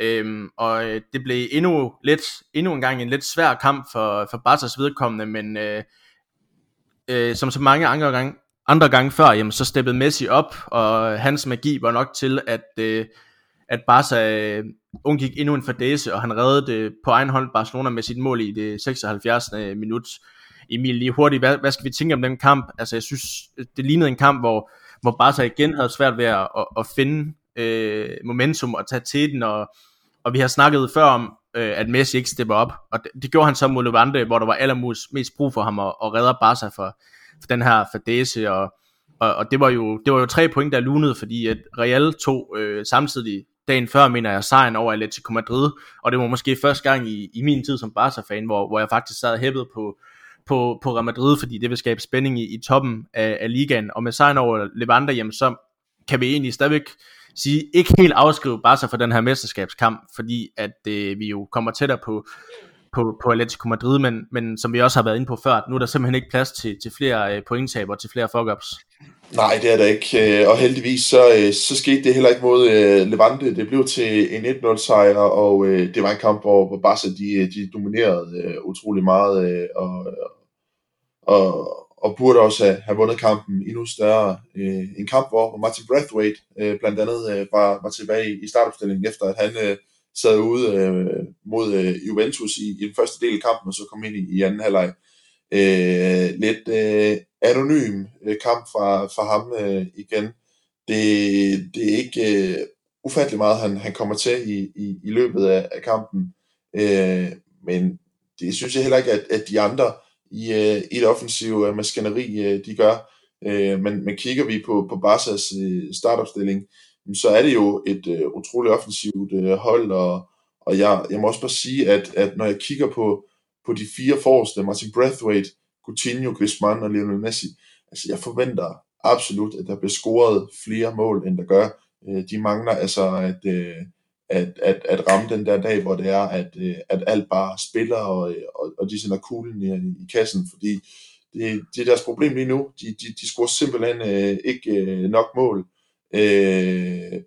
S1: Øhm, og øh, det blev endnu, lidt, endnu en gang en lidt svær kamp for, for Barca's vedkommende, men øh, øh, som så mange andre gange, andre gange før, jamen, så steppede Messi op, og hans magi var nok til, at, øh, at Barca øh, undgik endnu en fadese, og han reddede øh, på egen hånd Barcelona med sit mål i det 76. minut. Emil, lige hurtigt, hvad, hvad skal vi tænke om den kamp? Altså, jeg synes, det lignede en kamp, hvor, hvor Barca igen havde svært ved at, at, at finde øh, momentum og tage til den, og, og vi har snakket før om, øh, at Messi ikke stepper op, og det, det gjorde han så mod Levante, hvor der var allermest brug for ham at, at redde Barca for, for den her fadese, og, og, og det, var jo, det var jo tre point, der lunede, fordi at Real tog øh, samtidig dagen før, mener jeg, sejren over Atletico Madrid, og det var måske første gang i, i min tid som Barca-fan, hvor, hvor jeg faktisk sad hæppet på, på, på Real Madrid, fordi det vil skabe spænding i, i toppen af, af ligaen, og med sejren over Levante, jamen så kan vi egentlig stadigvæk sige, ikke helt afskrive Barca for den her mesterskabskamp, fordi at øh, vi jo kommer tættere på, på, på Atletico Madrid, men, men som vi også har været inde på før, nu er der simpelthen ikke plads til, til flere øh, pointtaber, til flere fuck-ups.
S2: Nej, det er der ikke, øh, og heldigvis så, øh, så skete det heller ikke mod øh, Levante. Det blev til en 1-0 sejr, og det var en kamp, hvor, hvor Barca de, de dominerede utrolig meget, og, og, og burde også have, have vundet kampen endnu større. Øh, en kamp, hvor Martin Brathwaite øh, blandt andet øh, var, var tilbage i startopstillingen, efter at han øh, sad ude øh, mod øh, Juventus i, i den første del af kampen, og så kom ind i, i anden halvleg. Øh, lidt øh, anonym øh, kamp fra, fra ham øh, igen. Det, det er ikke øh, ufattelig meget, han, han kommer til i, i, i løbet af, af kampen, øh, men det synes jeg heller ikke, at, at de andre i, øh, i det offensive øh, maskineri, øh, de gør. Øh, men, men kigger vi på, på Barca's øh, startopstilling, så er det jo et øh, utroligt offensivt øh, hold, og, og jeg, jeg må også bare sige, at, at når jeg kigger på, på de fire forreste, Martin Brathwaite, Coutinho, Griezmann og Lionel Messi, altså jeg forventer absolut, at der bliver scoret flere mål, end der gør. Øh, de mangler altså at, øh, at, at, at ramme den der dag, hvor det er, at, øh, at alt bare spiller, og, øh, og, og de sender kuglen i, i kassen, fordi det, det er deres problem lige nu. De, de, de scorer simpelthen øh, ikke øh, nok mål. Øh,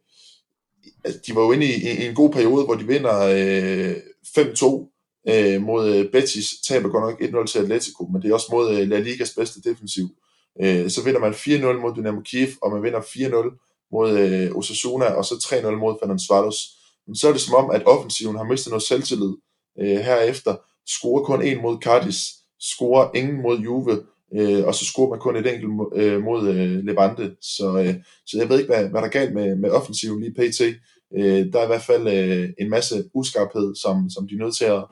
S2: altså, de var jo inde i, i en god periode, hvor de vinder øh, 5-2 øh, mod øh, Betis, taber godt nok 1-0 til Atletico, men det er også mod øh, La Ligas bedste defensiv. Øh, så vinder man 4-0 mod Dynamo Kiev, og man vinder 4-0 mod øh, Osasuna, og så 3-0 mod Ferencvaros. Men så er det som om, at offensiven har mistet noget selvtillid øh, herefter. Scorer kun en mod Cardis, scorer ingen mod Juve, øh, og så scorer man kun et enkelt øh, mod øh, Levante. Så, øh, så jeg ved ikke, hvad, hvad der er galt med, med offensiven lige pt. Øh, der er i hvert fald øh, en masse uskarphed, som, som de er nødt til at,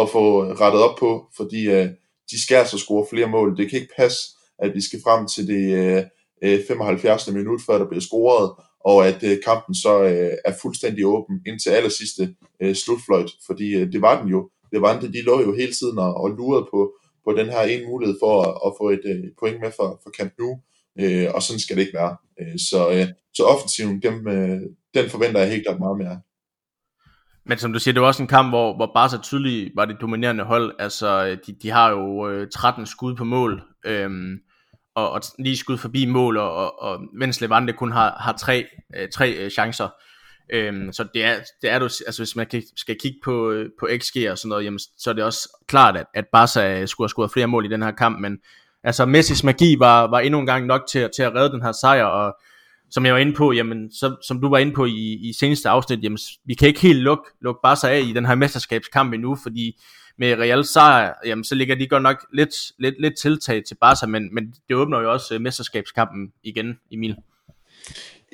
S2: at få rettet op på, fordi øh, de skal altså score flere mål. Det kan ikke passe, at vi skal frem til det øh, øh 75. Minut, før der bliver scoret, og at øh, kampen så øh, er fuldstændig åben indtil aller sidste øh, slutfløjt, fordi øh, det var den jo. Det var den, de lå jo hele tiden og, og lurede på, på den her ene mulighed for at, at få et øh, point med for, for Camp Nou, øh, og sådan skal det ikke være. Øh, så, øh, så offensiven, dem, øh, den forventer jeg helt klart meget mere.
S1: Men som du siger, det var også en kamp, hvor, hvor Barca tydeligt var det dominerende hold. Altså, øh, de, de har jo øh, 13 skud på mål, øhm, og, og lige skud forbi mål, og, og, og mens Levante kun har, har tre, øh, tre øh, chancer. Øhm, så det er, det er du, altså hvis man skal kigge på, øh, på XG og sådan noget, jamen, så er det også klart, at, at Barca øh, skulle have scoret flere mål i den her kamp, men altså Messis magi var, var endnu en gang nok til, til at redde den her sejr, og som jeg var inde på, jamen, så, som du var inde på i, i seneste afsnit, jamen, vi kan ikke helt lukke, lukke Barca af i den her mesterskabskamp endnu, fordi med Real sejr, jamen, så ligger de godt nok lidt, lidt, lidt tiltag til Barca, men, men det åbner jo også øh, mesterskabskampen igen, Emil.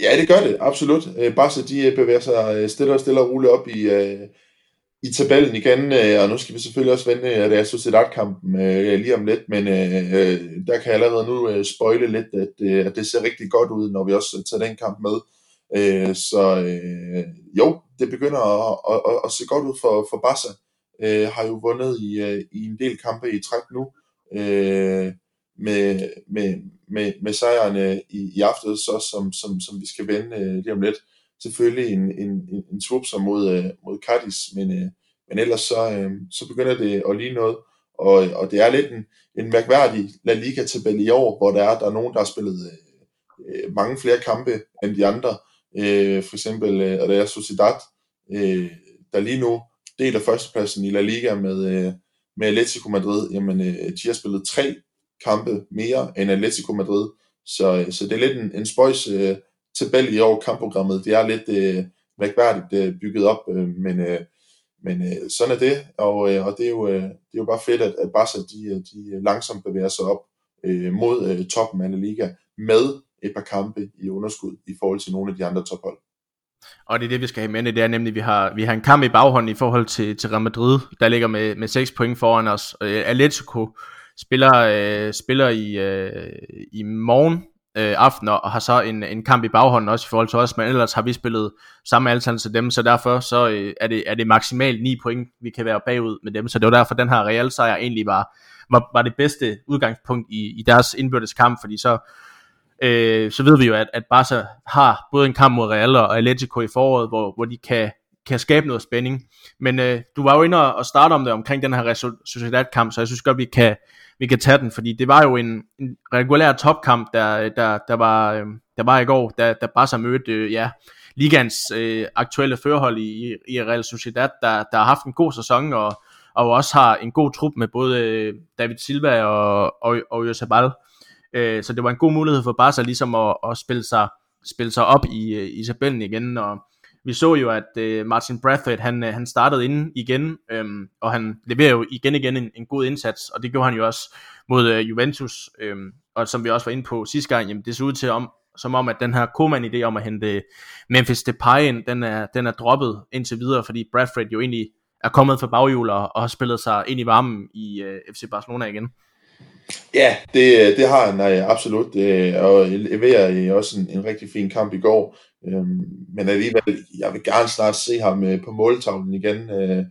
S2: Ja, det gør det, absolut. Øh, Barca de øh, bevæger sig stille og stille og roligt op i, i tabellen igen, og nu skal vi selvfølgelig også vende Real Sociedad-kampen lige om lidt, men der kan jeg allerede nu spoile lidt, at, at det ser rigtig godt ud, når vi også tager den kamp med. Så jo, det begynder at, at, at se godt ud for, for Barca. Øh, har jo vundet i, øh, i en del kampe i træk nu øh, med, med, med, med sejrene i, i aften, så som, som, som vi skal vende øh, lige om lidt. Selvfølgelig en, en, en, en trup som mod, øh, mod Cadiz, men, øh, men ellers så, øh, så begynder det at ligne noget, og, og det er lidt en, en mærkværdig La Liga-tabel i år, hvor der er, der er nogen, der har spillet øh, mange flere kampe end de andre. Øh, for eksempel øh, Real Sociedad, øh, der lige nu deler førstepladsen i La Liga med, øh, med Atletico Madrid. Jamen, øh, de har spillet tre kampe mere end Atletico Madrid. Så, øh, så det er lidt en, en spøjs uh, tabel i år, kampprogrammet. Det er lidt uh, mærkværdigt uh, bygget op, uh, men, uh, men uh, sådan er det, og, uh, og det, er jo, uh, det er jo bare fedt, at, at Barca de, de langsomt bevæger sig op uh, mod uh, toppen af La Liga med et par kampe i underskud i forhold til nogle af de andre tophold.
S1: Og det er det, vi skal have med, det er nemlig, at vi har, vi har en kamp i baghånden i forhold til, til Real Madrid, der ligger med, med 6 point foran os. Øh, Atletico spiller, øh, spiller i, øh, i morgen øh, aften og har så en, en kamp i baghånden også i forhold til os, men ellers har vi spillet samme antal til dem, så derfor så øh, er, det, er det maksimalt 9 point, vi kan være bagud med dem, så det var derfor den her Real sejr egentlig var, var, var det bedste udgangspunkt i, i deres indbyrdes kamp, fordi så øh, så ved vi jo, at, at Barca har både en kamp mod Real og Atletico i foråret, hvor, hvor de kan, kan skabe noget spænding. Men øh, du var jo inde og starte om det omkring den her Sociedad-kamp, så jeg synes godt, vi kan, vi kan tage den, fordi det var jo en, en regulær topkamp, der, der, der, var, øh, der var i går, da, der Barca mødte øh, ja, ligans øh, aktuelle førhold i, i Real Sociedad, der, der har haft en god sæson, og, og også har en god trup med både øh, David Silva og, og, og Josebal. Øh, så det var en god mulighed for Barca ligesom at, at spille, sig, spille sig op i, øh, i tabellen igen, og vi så jo, at øh, Martin Brathwaite, han, øh, han startede inden igen, øhm, og han leverer jo igen igen en, en god indsats, og det gjorde han jo også mod øh, Juventus, øhm, og som vi også var inde på sidste gang, jamen det så ud til om, som om, at den her Koeman idé om at hente Memphis Depay ind, den er, den er droppet indtil videre, fordi Bradford jo egentlig er kommet fra baghjul og, og har spillet sig ind i varmen i øh, FC Barcelona igen.
S2: Ja, det, det har han nej, absolut, og leverer også en, en rigtig fin kamp i går. Øhm, men alligevel, jeg vil gerne snart se ham øh, på måltavlen igen. Øh,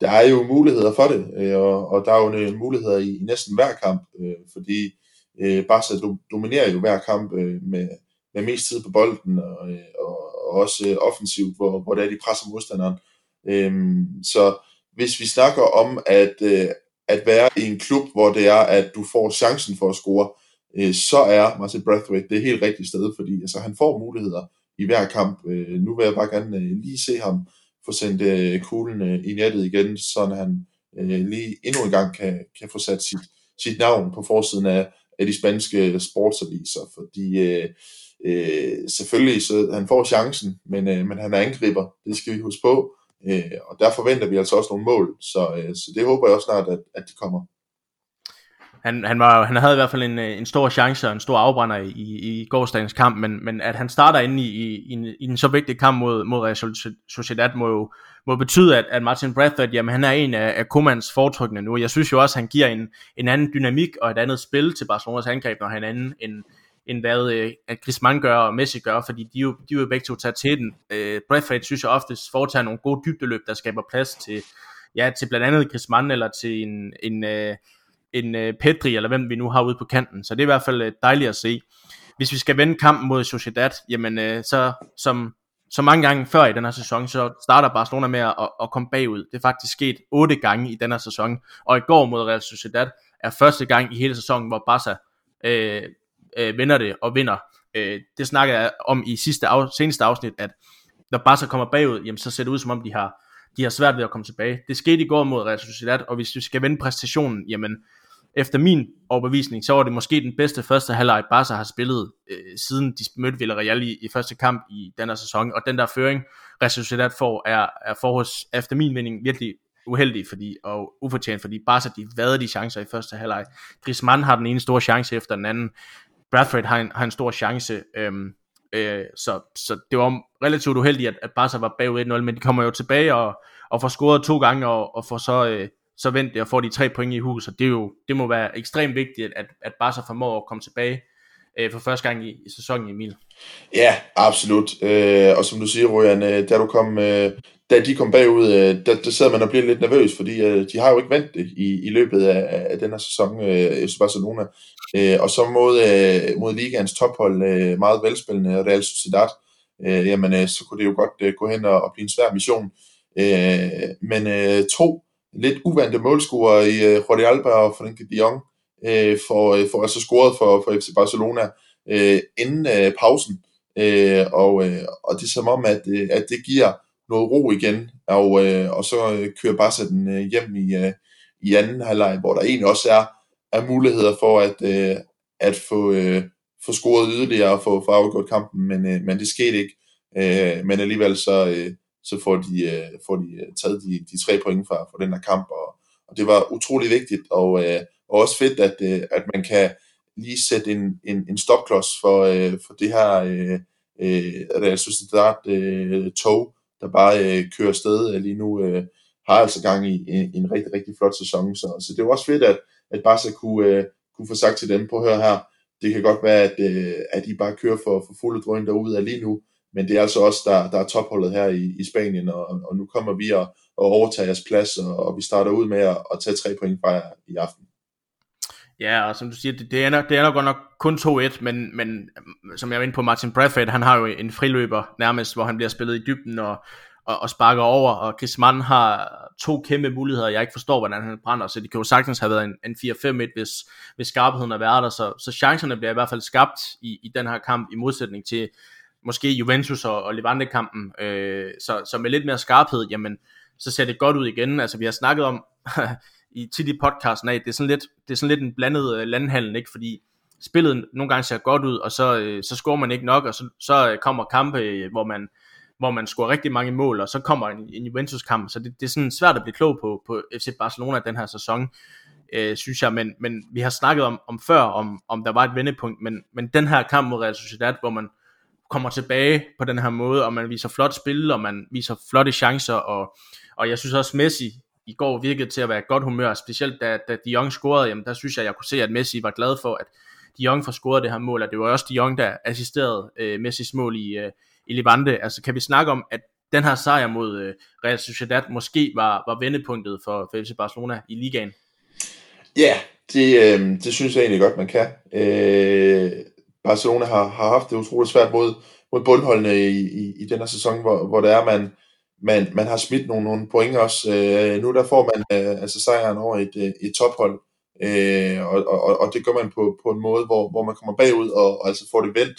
S2: der er jo muligheder for det, øh, og, og der er jo muligheder i, i næsten hver kamp, fordi Barca dominerer jo hver kamp med, med mest tid på bolden, og, og, og også offensivt, hvor, hvor det er, de presser modstanderen. Øhm, så hvis vi snakker om at, at være i en klub, hvor det er, at du får chancen for at score, øh, så er Marcel Brathwaite det helt rigtige sted, fordi altså, han får muligheder i hver kamp. Øh, nu vil jeg bare gerne øh, lige se ham få sendt øh, kuglen øh, i nettet igen, så han øh, lige endnu en gang kan, kan få sat sit, sit navn på forsiden af, af de spanske sportsaviser, fordi øh, øh, selvfølgelig, så han får chancen, men, øh, men han er angriber, det skal vi huske på, øh, og der forventer vi altså også nogle mål, så, øh, så det håber jeg også snart, at, at de kommer.
S1: Han, han, var, han havde i hvert fald en, øh, en stor chance og en stor afbrænder i, i gårsdagens kamp, men, men at han starter inde i, i, i, en, i en så vigtig kamp mod, mod Real Sociedad må jo må betyde, at, at Martin Bradford, jamen han er en af, af Komans foretrykkende nu. Jeg synes jo også, at han giver en, en anden dynamik og et andet spil til Barcelonas angreb, når han er anden end, end hvad øh, at Griezmann gør og Messi gør, fordi de jo, de er jo begge to tager til den. Øh, Bradford synes jeg oftest foretager nogle gode dybdeløb, der skaber plads til, ja, til blandt andet Griezmann eller til en, en, øh, en øh, Pedri, eller hvem vi nu har ude på kanten. Så det er i hvert fald øh, dejligt at se. Hvis vi skal vende kampen mod Sociedad, jamen øh, så som, så mange gange før i den her sæson, så starter Barcelona med at, at komme bagud. Det er faktisk sket otte gange i den her sæson, og i går mod Real Sociedad er første gang i hele sæsonen, hvor Barca øh, øh, vinder det og vinder. Øh, det snakker jeg om i sidste af, seneste afsnit, at når Barca kommer bagud, jamen, så ser det ud som om, de har, de har svært ved at komme tilbage. Det skete i går mod Real Sociedad, og hvis vi skal vende præstationen, jamen, efter min overbevisning, så var det måske den bedste første halvleg, Barca har spillet, øh, siden de mødte Villarreal i, i første kamp i denne sæson, og den der føring, Real Sociedad får, er, er forhås, efter min mening virkelig uheldig fordi, og ufortjent, fordi Barca de vade de chancer i første halvleg. Griezmann har den ene store chance efter den anden. Bradford har en, har en stor chance. Øhm, øh, så, så det var relativt uheldigt, at, at Barca var bagud 1-0, men de kommer jo tilbage og, og får scoret to gange, og, og får så, øh, så vendt det og får de tre point i hus, og det, er jo, det må være ekstremt vigtigt, at, at Barca formår at komme tilbage øh, for første gang i, i sæsonen, Emil.
S2: Ja, absolut. Øh, og som du siger, Rojan, øh, da, du kom, øh, da de kom bagud, øh, der, der sidder man og bliver lidt nervøs, fordi øh, de har jo ikke vandt det i, i løbet af, af den her sæson, øh, Barcelona. Øh, og så mod, øh, mod ligaens tophold, øh, meget velspillende Real Sociedad, øh, jamen øh, så kunne det jo godt øh, gå hen og, og blive en svær mission. Øh, men øh, to lidt uvante målscorer i øh, Jordi Alba og Frenkie de Jong øh, for, øh, for altså scoret for, for FC Barcelona øh, inden øh, pausen. Øh, og, øh, og det er som om, at, øh, at det giver noget ro igen, og, øh, og så øh, kører Barca den øh, hjem i, øh, i anden halvleg, hvor der egentlig også er, er muligheder for at, øh, at få, øh, få scoret yderligere og få, få afgjort kampen, men, øh, men det skete ikke. Øh, men alligevel så, øh, så får de, øh, får de øh, taget de, de tre point fra, fra den her kamp, og, og det var utrolig vigtigt, og, øh, og også fedt, at, øh, at man kan lige sætte en, en, en stopklods for, øh, for det her øh, øh, Real Sociedad øh, tog, der bare øh, kører afsted øh, lige nu, øh, har altså gang i en, en rigtig, rigtig flot sæson. Så, så det er også fedt, at, at Barca kunne, øh, kunne få sagt til dem, på hør her, det kan godt være, at, øh, at de bare kører for, for fulde drøn derude af lige nu, men det er altså også der, der er topholdet her i, i Spanien, og, og nu kommer vi og, og overtager jeres plads, og, og vi starter ud med at, at tage tre point fra jer i aften.
S1: Ja, og som du siger, det, det, ender, det ender godt nok kun 2-1, men, men øhm, som jeg var inde på, Martin Bradford, han har jo en friløber nærmest, hvor han bliver spillet i dybden og, og, og sparker over, og Griezmann har to kæmpe muligheder, jeg ikke forstår, hvordan han brænder, så det kan jo sagtens have været en, en 4-5-1, hvis, hvis skarpheden har været der, så, så chancerne bliver i hvert fald skabt i, i den her kamp, i modsætning til måske Juventus og, og Levante-kampen, øh, så, så med lidt mere skarphed, jamen, så ser det godt ud igen, altså vi har snakket om, *laughs* i tit i podcasten af, det er sådan lidt, det er sådan lidt en blandet øh, landhandel, ikke? fordi spillet nogle gange ser godt ud, og så, øh, så scorer man ikke nok, og så, så øh, kommer kampe, hvor man hvor man scorer rigtig mange mål, og så kommer en, en Juventus-kamp, så det, det er sådan svært at blive klog på, på FC Barcelona den her sæson, øh, synes jeg, men, men vi har snakket om, om før, om, om der var et vendepunkt, men, men den her kamp mod Real Sociedad, hvor man kommer tilbage på den her måde, og man viser flot spil, og man viser flotte chancer, og, og jeg synes også Messi i går virkede til at være godt humør, specielt da, da De Jong scorede, jamen der synes jeg, jeg kunne se, at Messi var glad for, at De Jong får scoret det her mål, og det var også De Jong, der assisterede øh, Messis mål i, øh, i Levante. Altså kan vi snakke om, at den her sejr mod øh, Real Sociedad måske var, var vendepunktet for, for FC Barcelona i ligaen?
S2: Ja, yeah, det, øh, det synes jeg egentlig godt, man kan. Øh, Barcelona har, har haft det utroligt svært mod, mod bundholdene i, i, i den her sæson, hvor, hvor det er, man, man, man har smidt nogle, nogle point også. Øh, nu der får man øh, altså sejren over et, øh, et tophold, øh, og, og, og det gør man på, på en måde, hvor, hvor man kommer bagud og, og altså får det vendt.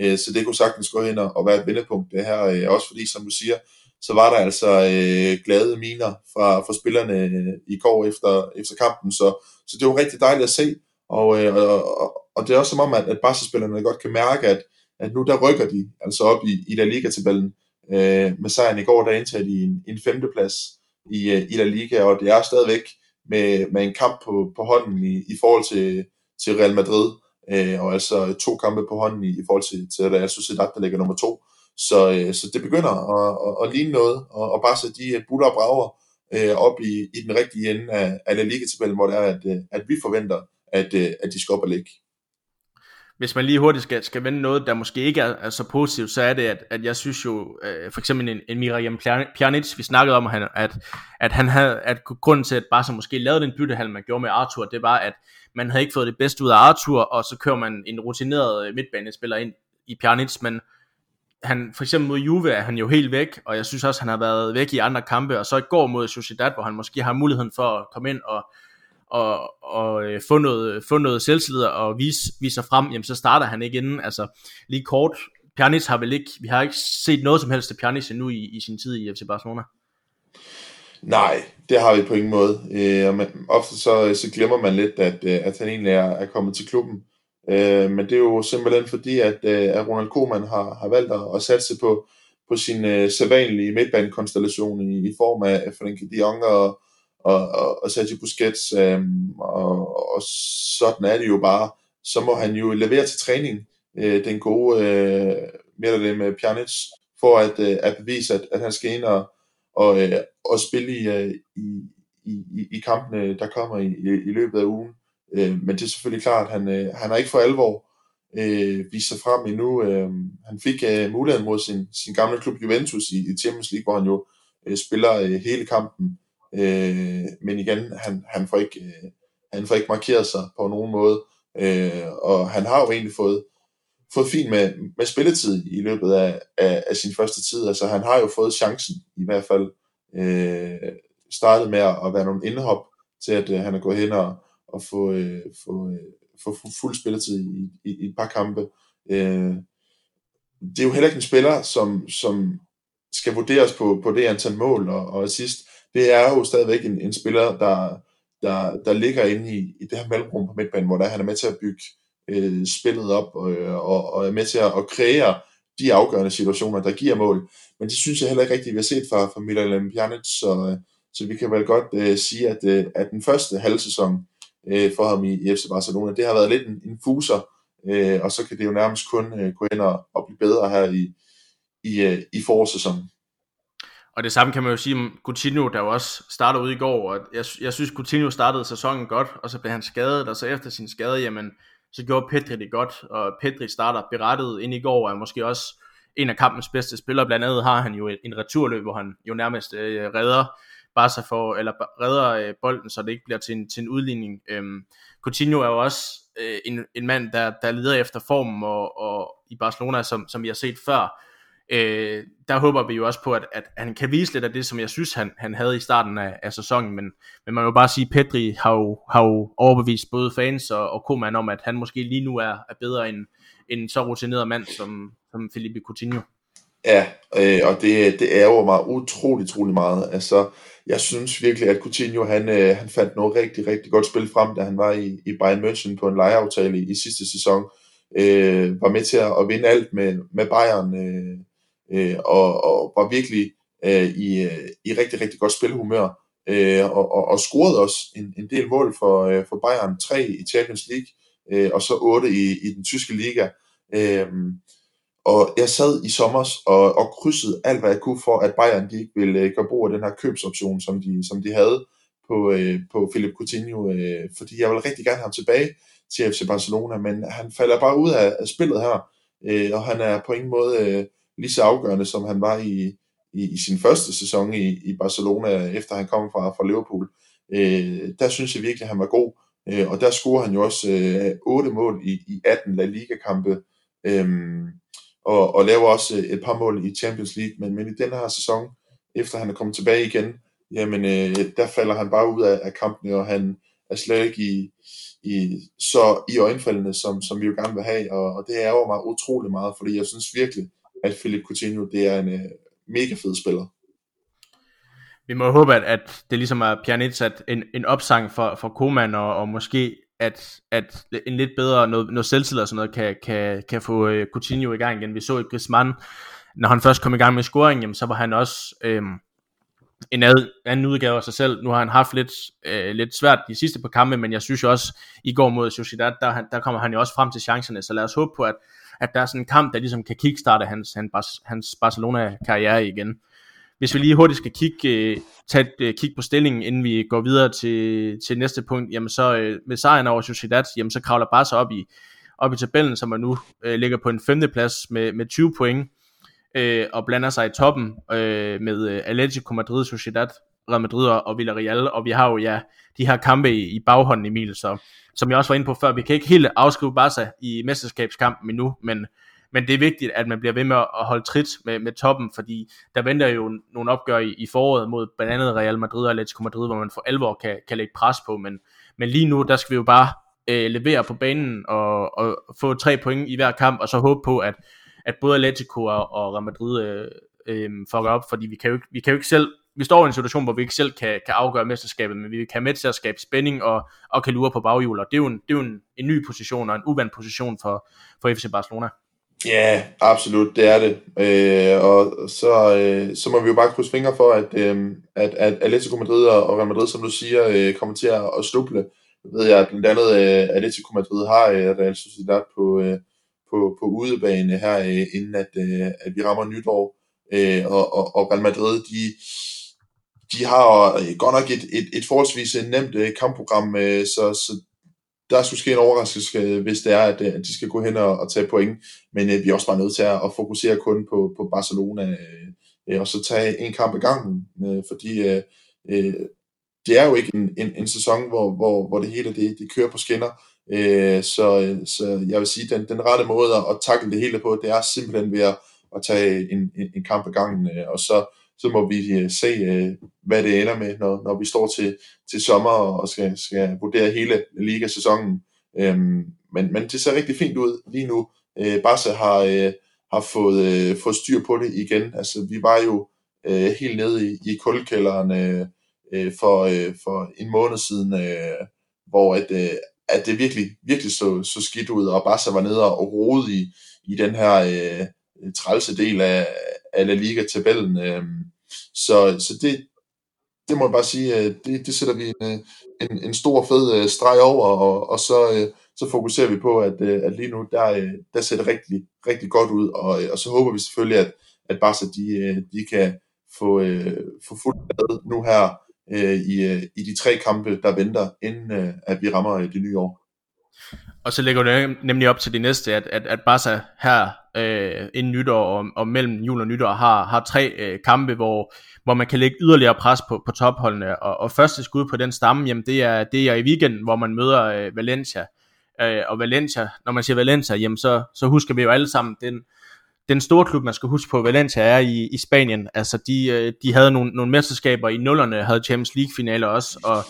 S2: Øh, så det kunne sagtens gå hen og, og være et vendepunkt det her, øh, også fordi, som du siger, så var der altså øh, glade miner fra, fra spillerne øh, i går efter, efter kampen, så, så det var rigtig dejligt at se, Og, øh, og, og det er også som om, at, at Barca-spillerne godt kan mærke, at, at nu der rykker de altså op i, i La Liga-tabellen. Øh, med sejren i går, der indtager de en, en femteplads i, øh, i La Liga, og det er stadigvæk med, med en kamp på, på hånden i, i forhold til, til Real Madrid, øh, og altså to kampe på hånden i, i forhold til, til Real Sociedad, der ligger nummer to. Så, øh, så det begynder at, at, at ligne noget, og, og bare så de øh, buller og brager øh, op i, i den rigtige ende af, af La Liga-tabellen, hvor det er, at, øh, at vi forventer, at, at de skal op og ligge
S1: hvis man lige hurtigt skal, skal vende noget, der måske ikke er, er så positivt, så er det, at, at jeg synes jo, øh, for eksempel en, en Miriam Pjanic, vi snakkede om, at, at, at han havde, at grunden til, at bare så måske lavede den byttehandel, man gjorde med Arthur, det var, at man havde ikke fået det bedste ud af Arthur, og så kører man en rutineret øh, midtbanespiller ind i Pjanic, men han, for eksempel mod Juve er han jo helt væk, og jeg synes også, han har været væk i andre kampe, og så i går mod Sociedad, hvor han måske har muligheden for at komme ind og, og, og øh, få, noget, få noget selvtillid og vise, vise sig frem, jamen så starter han ikke inden. Altså lige kort, Pjanic har vel ikke, vi har ikke set noget som helst af Pjanic endnu i, i sin tid i FC Barcelona.
S2: Nej, det har vi på ingen måde. Øh, og man, ofte så, så glemmer man lidt, at, øh, at han egentlig er, er kommet til klubben. Øh, men det er jo simpelthen fordi, at, øh, at Ronald Koeman har, har valgt at, at satse på, på sin øh, sædvanlige midtbanekonstellation i, i form af Frenkie de Jong og, og, og, og Sergio Busquets, øh, og, og sådan er det jo bare. Så må han jo levere til træning øh, den gode øh, mere det med Pjanic, for at, øh, at bevise, at, at han skal ind og, og, øh, og spille i, øh, i, i, i kampene, der kommer i, i, i løbet af ugen. Øh, men det er selvfølgelig klart, at han, øh, han har ikke for alvor øh, vist sig frem endnu. Øh, han fik øh, muligheden mod sin, sin gamle klub Juventus i, i Champions League, hvor han jo øh, spiller øh, hele kampen. Øh, men igen, han, han, får ikke, øh, han får ikke markeret sig på nogen måde. Øh, og han har jo egentlig fået, fået fint med, med spilletid i løbet af, af, af sin første tid. Altså han har jo fået chancen i hvert fald. Øh, startet med at være nogle indhop til, at øh, han er gået hen og, og få, øh, få, øh, få fuld spilletid i, i, i et par kampe. Øh, det er jo heller ikke en spiller, som, som skal vurderes på, på det antal mål og, og assist det er jo stadigvæk en, en spiller, der, der, der ligger inde i, i det her mellemrum på midtbanen, hvor der han er med til at bygge øh, spillet op øh, og, og er med til at, at kreere de afgørende situationer, der giver mål. Men det synes jeg heller ikke rigtigt, vi har set fra, fra Milan Pjanic, så, så vi kan vel godt øh, sige, at, øh, at den første halvsæson øh, for ham i, i FC Barcelona, det har været lidt en, en fuser, øh, og så kan det jo nærmest kun øh, gå ind og, og blive bedre her i, i, øh, i forårssæsonen.
S1: Og det samme kan man jo sige om Coutinho, der jo også startede ude i går, og jeg, jeg synes Coutinho startede sæsonen godt, og så blev han skadet, og så efter sin skade, jamen, så gjorde Pedri det godt, og Pedri starter berettet ind i går, og er måske også en af kampens bedste spillere, blandt andet har han jo en returløb, hvor han jo nærmest øh, redder Barca for, eller redder øh, bolden, så det ikke bliver til en, til en udligning. Øhm, Coutinho er jo også øh, en, en mand, der, der leder efter formen og, og i Barcelona, som, som vi har set før, øh, der håber vi jo også på, at, at han kan vise lidt af det, som jeg synes, han, han havde i starten af, af sæsonen, men, men man må bare sige, at Pedri har jo, har jo overbevist både fans og, og Koeman om, at han måske lige nu er, er bedre end en så rutineret mand som, som Felipe Coutinho.
S2: Ja, øh, og det, det ærger mig utrolig, utrolig meget. Altså, jeg synes virkelig, at Coutinho, han, øh, han fandt noget rigtig, rigtig godt spil frem, da han var i, i Bayern München på en lejeaftale i, i sidste sæson. Øh, var med til at, at vinde alt med, med Bayern, øh, øh, og, og var virkelig øh, i, øh, i rigtig, rigtig godt spilhumør, øh, og, og, og scorede også en, en del mål for, øh, for Bayern, tre i Champions League, øh, og så otte i, i den tyske liga. Øh, og jeg sad i sommer og, og krydsede alt, hvad jeg kunne for, at Bayern de ikke ville øh, gøre brug af den her købsoption, som de, som de havde på, øh, på Philip Coutinho, øh, fordi jeg vil rigtig gerne have ham tilbage til FC Barcelona, men han falder bare ud af, af spillet her, øh, og han er på ingen måde øh, lige så afgørende, som han var i, i, i sin første sæson i, i Barcelona, efter han kom fra, fra Liverpool. Øh, der synes jeg virkelig, at han var god, øh, og der scorede han jo også øh, 8 mål i, i 18 La Liga-kampe, øh, og, og laver også øh, et par mål i Champions League, men, men i den her sæson, efter han er kommet tilbage igen, jamen øh, der falder han bare ud af, af kampene, og han er slet ikke i, i, så i øjenfaldene, som, som vi jo gerne vil have, og, og det ærger mig utrolig meget, fordi jeg synes virkelig, at Philip Coutinho det er en øh, mega fed spiller.
S1: Vi må håbe, at, at det ligesom er Pjanic, at en, en opsang for, for Koman, og, og måske at, at en lidt bedre, noget, noget selvtillid og sådan noget, kan, kan, kan få øh, Coutinho i gang igen. Vi så i Griezmann, når han først kom i gang med scoring, jamen, så var han også øh, en ad, anden udgave af sig selv. Nu har han haft lidt, øh, lidt svært de sidste par kampe, men jeg synes jo også, i går mod Sociedad, der, der kommer han jo også frem til chancerne, så lad os håbe på, at, at der er sådan en kamp, der ligesom kan kickstarte hans, hans, hans Barcelona-karriere igen. Hvis vi lige hurtigt skal kigge, øh, tage et øh, kig på stillingen, inden vi går videre til, til næste punkt, jamen så øh, med sejren over Sociedad, jamen så kravler Barca op i, op i tabellen, som man nu øh, ligger på en femteplads med, med 20 point, øh, og blander sig i toppen øh, med øh, Atletico Madrid, Sociedad, Real Madrid og Villarreal, og vi har jo ja, de her kampe i, i baghånden, Emil, så som jeg også var inde på før, vi kan ikke helt afskrive Barca i mesterskabskampen endnu, men, men det er vigtigt, at man bliver ved med at holde trit med, med toppen, fordi der venter jo nogle opgør i, i foråret mod blandt andet Real Madrid og Atletico Madrid, hvor man for alvor kan, kan lægge pres på, men, men lige nu, der skal vi jo bare øh, levere på banen og, og få tre point i hver kamp, og så håbe på, at, at både Atletico og, og Real Madrid øh, øh, fucker op, fordi vi kan, jo ikke, vi kan jo ikke selv vi står i en situation, hvor vi ikke selv kan, kan afgøre mesterskabet, men vi kan med til at skabe spænding og, og kan lure på baghjul, og det er jo en, det er jo en, en ny position og en uvandt position for, for FC Barcelona.
S2: Ja, absolut, det er det. Øh, og så, øh, så må vi jo bare krydse fingre for, at, øh, at, at Atletico Madrid og Real Madrid, som du siger, øh, kommer til at, at snuble. Jeg ved jeg, at blandt andet øh, Atletico Madrid har øh, Real Sociedad på, øh, på, på udebane her, øh, inden at, øh, at vi rammer nytår. Øh, og, og, og Real Madrid, de, de har øh, godt nok et, et, et forholdsvis øh, nemt øh, kampprogram, øh, så, så der skulle ske en overraskelse, øh, hvis det er, at, øh, at de skal gå hen og, og tage point. Men øh, vi er også bare nødt til at, at fokusere kun på, på Barcelona, øh, og så tage en kamp ad gangen, øh, fordi øh, øh, det er jo ikke en, en, en sæson, hvor, hvor, hvor det hele det, det kører på skinner. Øh, så, så jeg vil sige, den, den rette måde at, at takle det hele på, det er simpelthen ved at, at tage en, en, en kamp ad gangen, øh, og så så må vi øh, se, øh, hvad det ender med, når, når vi står til, til sommer og skal, skal vurdere hele ligasæsonen. Øhm, men, men det ser rigtig fint ud lige nu. Øh, Barca har, øh, har fået, øh, fået styr på det igen. Altså, vi var jo øh, helt nede i, i kuldkælderen øh, øh for, øh, for en måned siden, øh, hvor at, øh, at det virkelig, virkelig så, så skidt ud, og Barca var nede og rode i, i den her øh, trælse del af, af La Liga-tabellen. Øh, så, så det, det må jeg bare sige, øh, det, det sætter vi en, øh, en, en stor fed øh, streg over, og, og så, så fokuserer vi på, at, at lige nu, der, der ser det rigtig, rigtig godt ud, og, og så håber vi selvfølgelig, at, at Barca, de, de kan få, få fuldt med nu her i, i de tre kampe, der venter, inden at vi rammer det nye år.
S1: Og så lægger du nemlig op til det næste, at, at, at Barca her øh, inden nytår og, og mellem jul og nytår har, har tre øh, kampe, hvor, hvor man kan lægge yderligere pres på, på topholdene. Og, og første skud på den stamme, jamen det er, det er i weekenden, hvor man møder øh, Valencia. Øh, og Valencia, når man siger Valencia, jamen så, så husker vi jo alle sammen den, den store klub, man skal huske på, Valencia er i, i Spanien. Altså de, øh, de havde nogle, nogle mesterskaber i nullerne, havde Champions League finaler også, og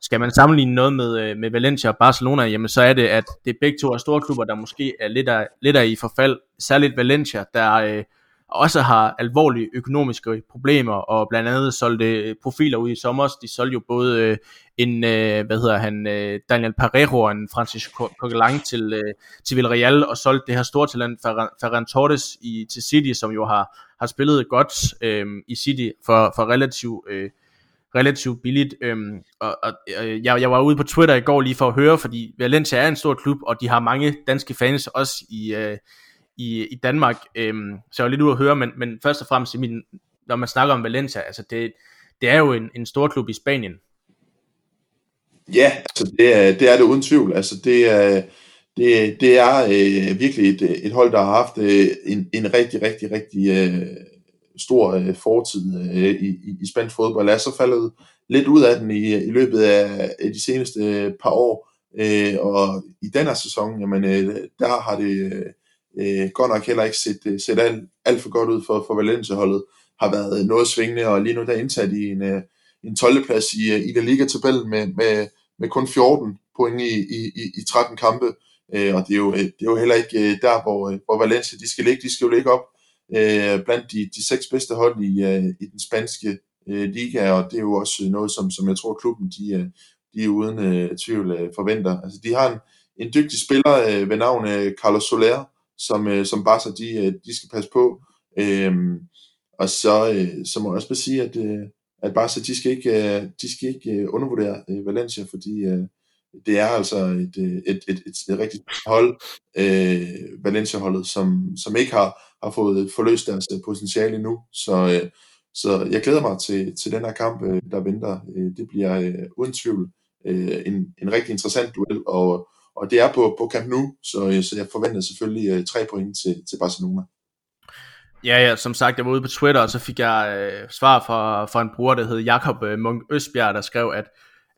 S1: skal man sammenligne noget med, øh, med Valencia og Barcelona, jamen så er det, at det begge to er store klubber, der måske er lidt af, lidt af i forfald. Særligt Valencia, der øh, også har alvorlige økonomiske problemer, og blandt andet solgte øh, profiler ud i sommer. De solgte jo både øh, en, øh, hvad hedder han, øh, Daniel Parejo og en Francis Coquelin til, øh, til Villarreal, og solgte det her store talent Ferran Torres i, til City, som jo har, har spillet godt øh, i City for, for relativt øh, relativt billigt. Øhm, og, og øh, jeg, jeg var ude på Twitter i går lige for at høre, fordi Valencia er en stor klub, og de har mange danske fans også i, øh, i, i Danmark. Øhm, så jeg var lidt ude at høre, men, men først og fremmest, min, når man snakker om Valencia, altså det, det er jo en, en stor klub i Spanien.
S2: Ja, altså det er, det er det uden tvivl. Altså det er, det, det er øh, virkelig et, et hold, der har haft øh, en, en rigtig, rigtig, rigtig øh, stor øh, fortid øh, i, i, i spansk fodbold, er så faldet lidt ud af den i, i løbet af, de seneste øh, par år. Øh, og i den her sæson, jamen, øh, der har det øh, godt nok heller ikke set, øh, set alt, alt for godt ud for, for Valencia-holdet. Har været øh, noget svingende, og lige nu der er indsat i en, øh, en 12. plads i, i La Liga-tabellen med, med, med kun 14 point i, i, i 13 kampe. Øh, og det er, jo, det er jo heller ikke der, hvor, hvor Valencia de skal ligge. De skal jo ligge op øh, blandt de, de seks bedste hold i, øh, i den spanske øh, liga, og det er jo også øh, noget, som, som jeg tror, klubben de, øh, de uden øh, tvivl øh, forventer. Altså, de har en, en dygtig spiller øh, ved navn øh, Carlos Soler, som, øh, som Barca de, øh, de skal passe på. Øh, og så, øh, så må jeg også bare sige, at, øh, at Barca de skal ikke, øh, de skal ikke øh, undervurdere øh, Valencia, fordi øh, det er altså et, øh, et, et, et, et rigtigt hold, øh, Valencia-holdet, som, som ikke har, har fået forløst deres øh, potentiale nu. Så, øh, så jeg glæder mig til, til den her kamp, øh, der venter. Øh, det bliver øh, uden tvivl øh, en, en rigtig interessant duel, og, og det er på, på Camp Nou, så, øh, så jeg forventer selvfølgelig øh, tre point til, til Barcelona.
S1: Ja, ja, som sagt, jeg var ude på Twitter, og så fik jeg øh, svar fra, fra en bruger, der hed Jakob øh, Munk Østbjerg, der skrev, at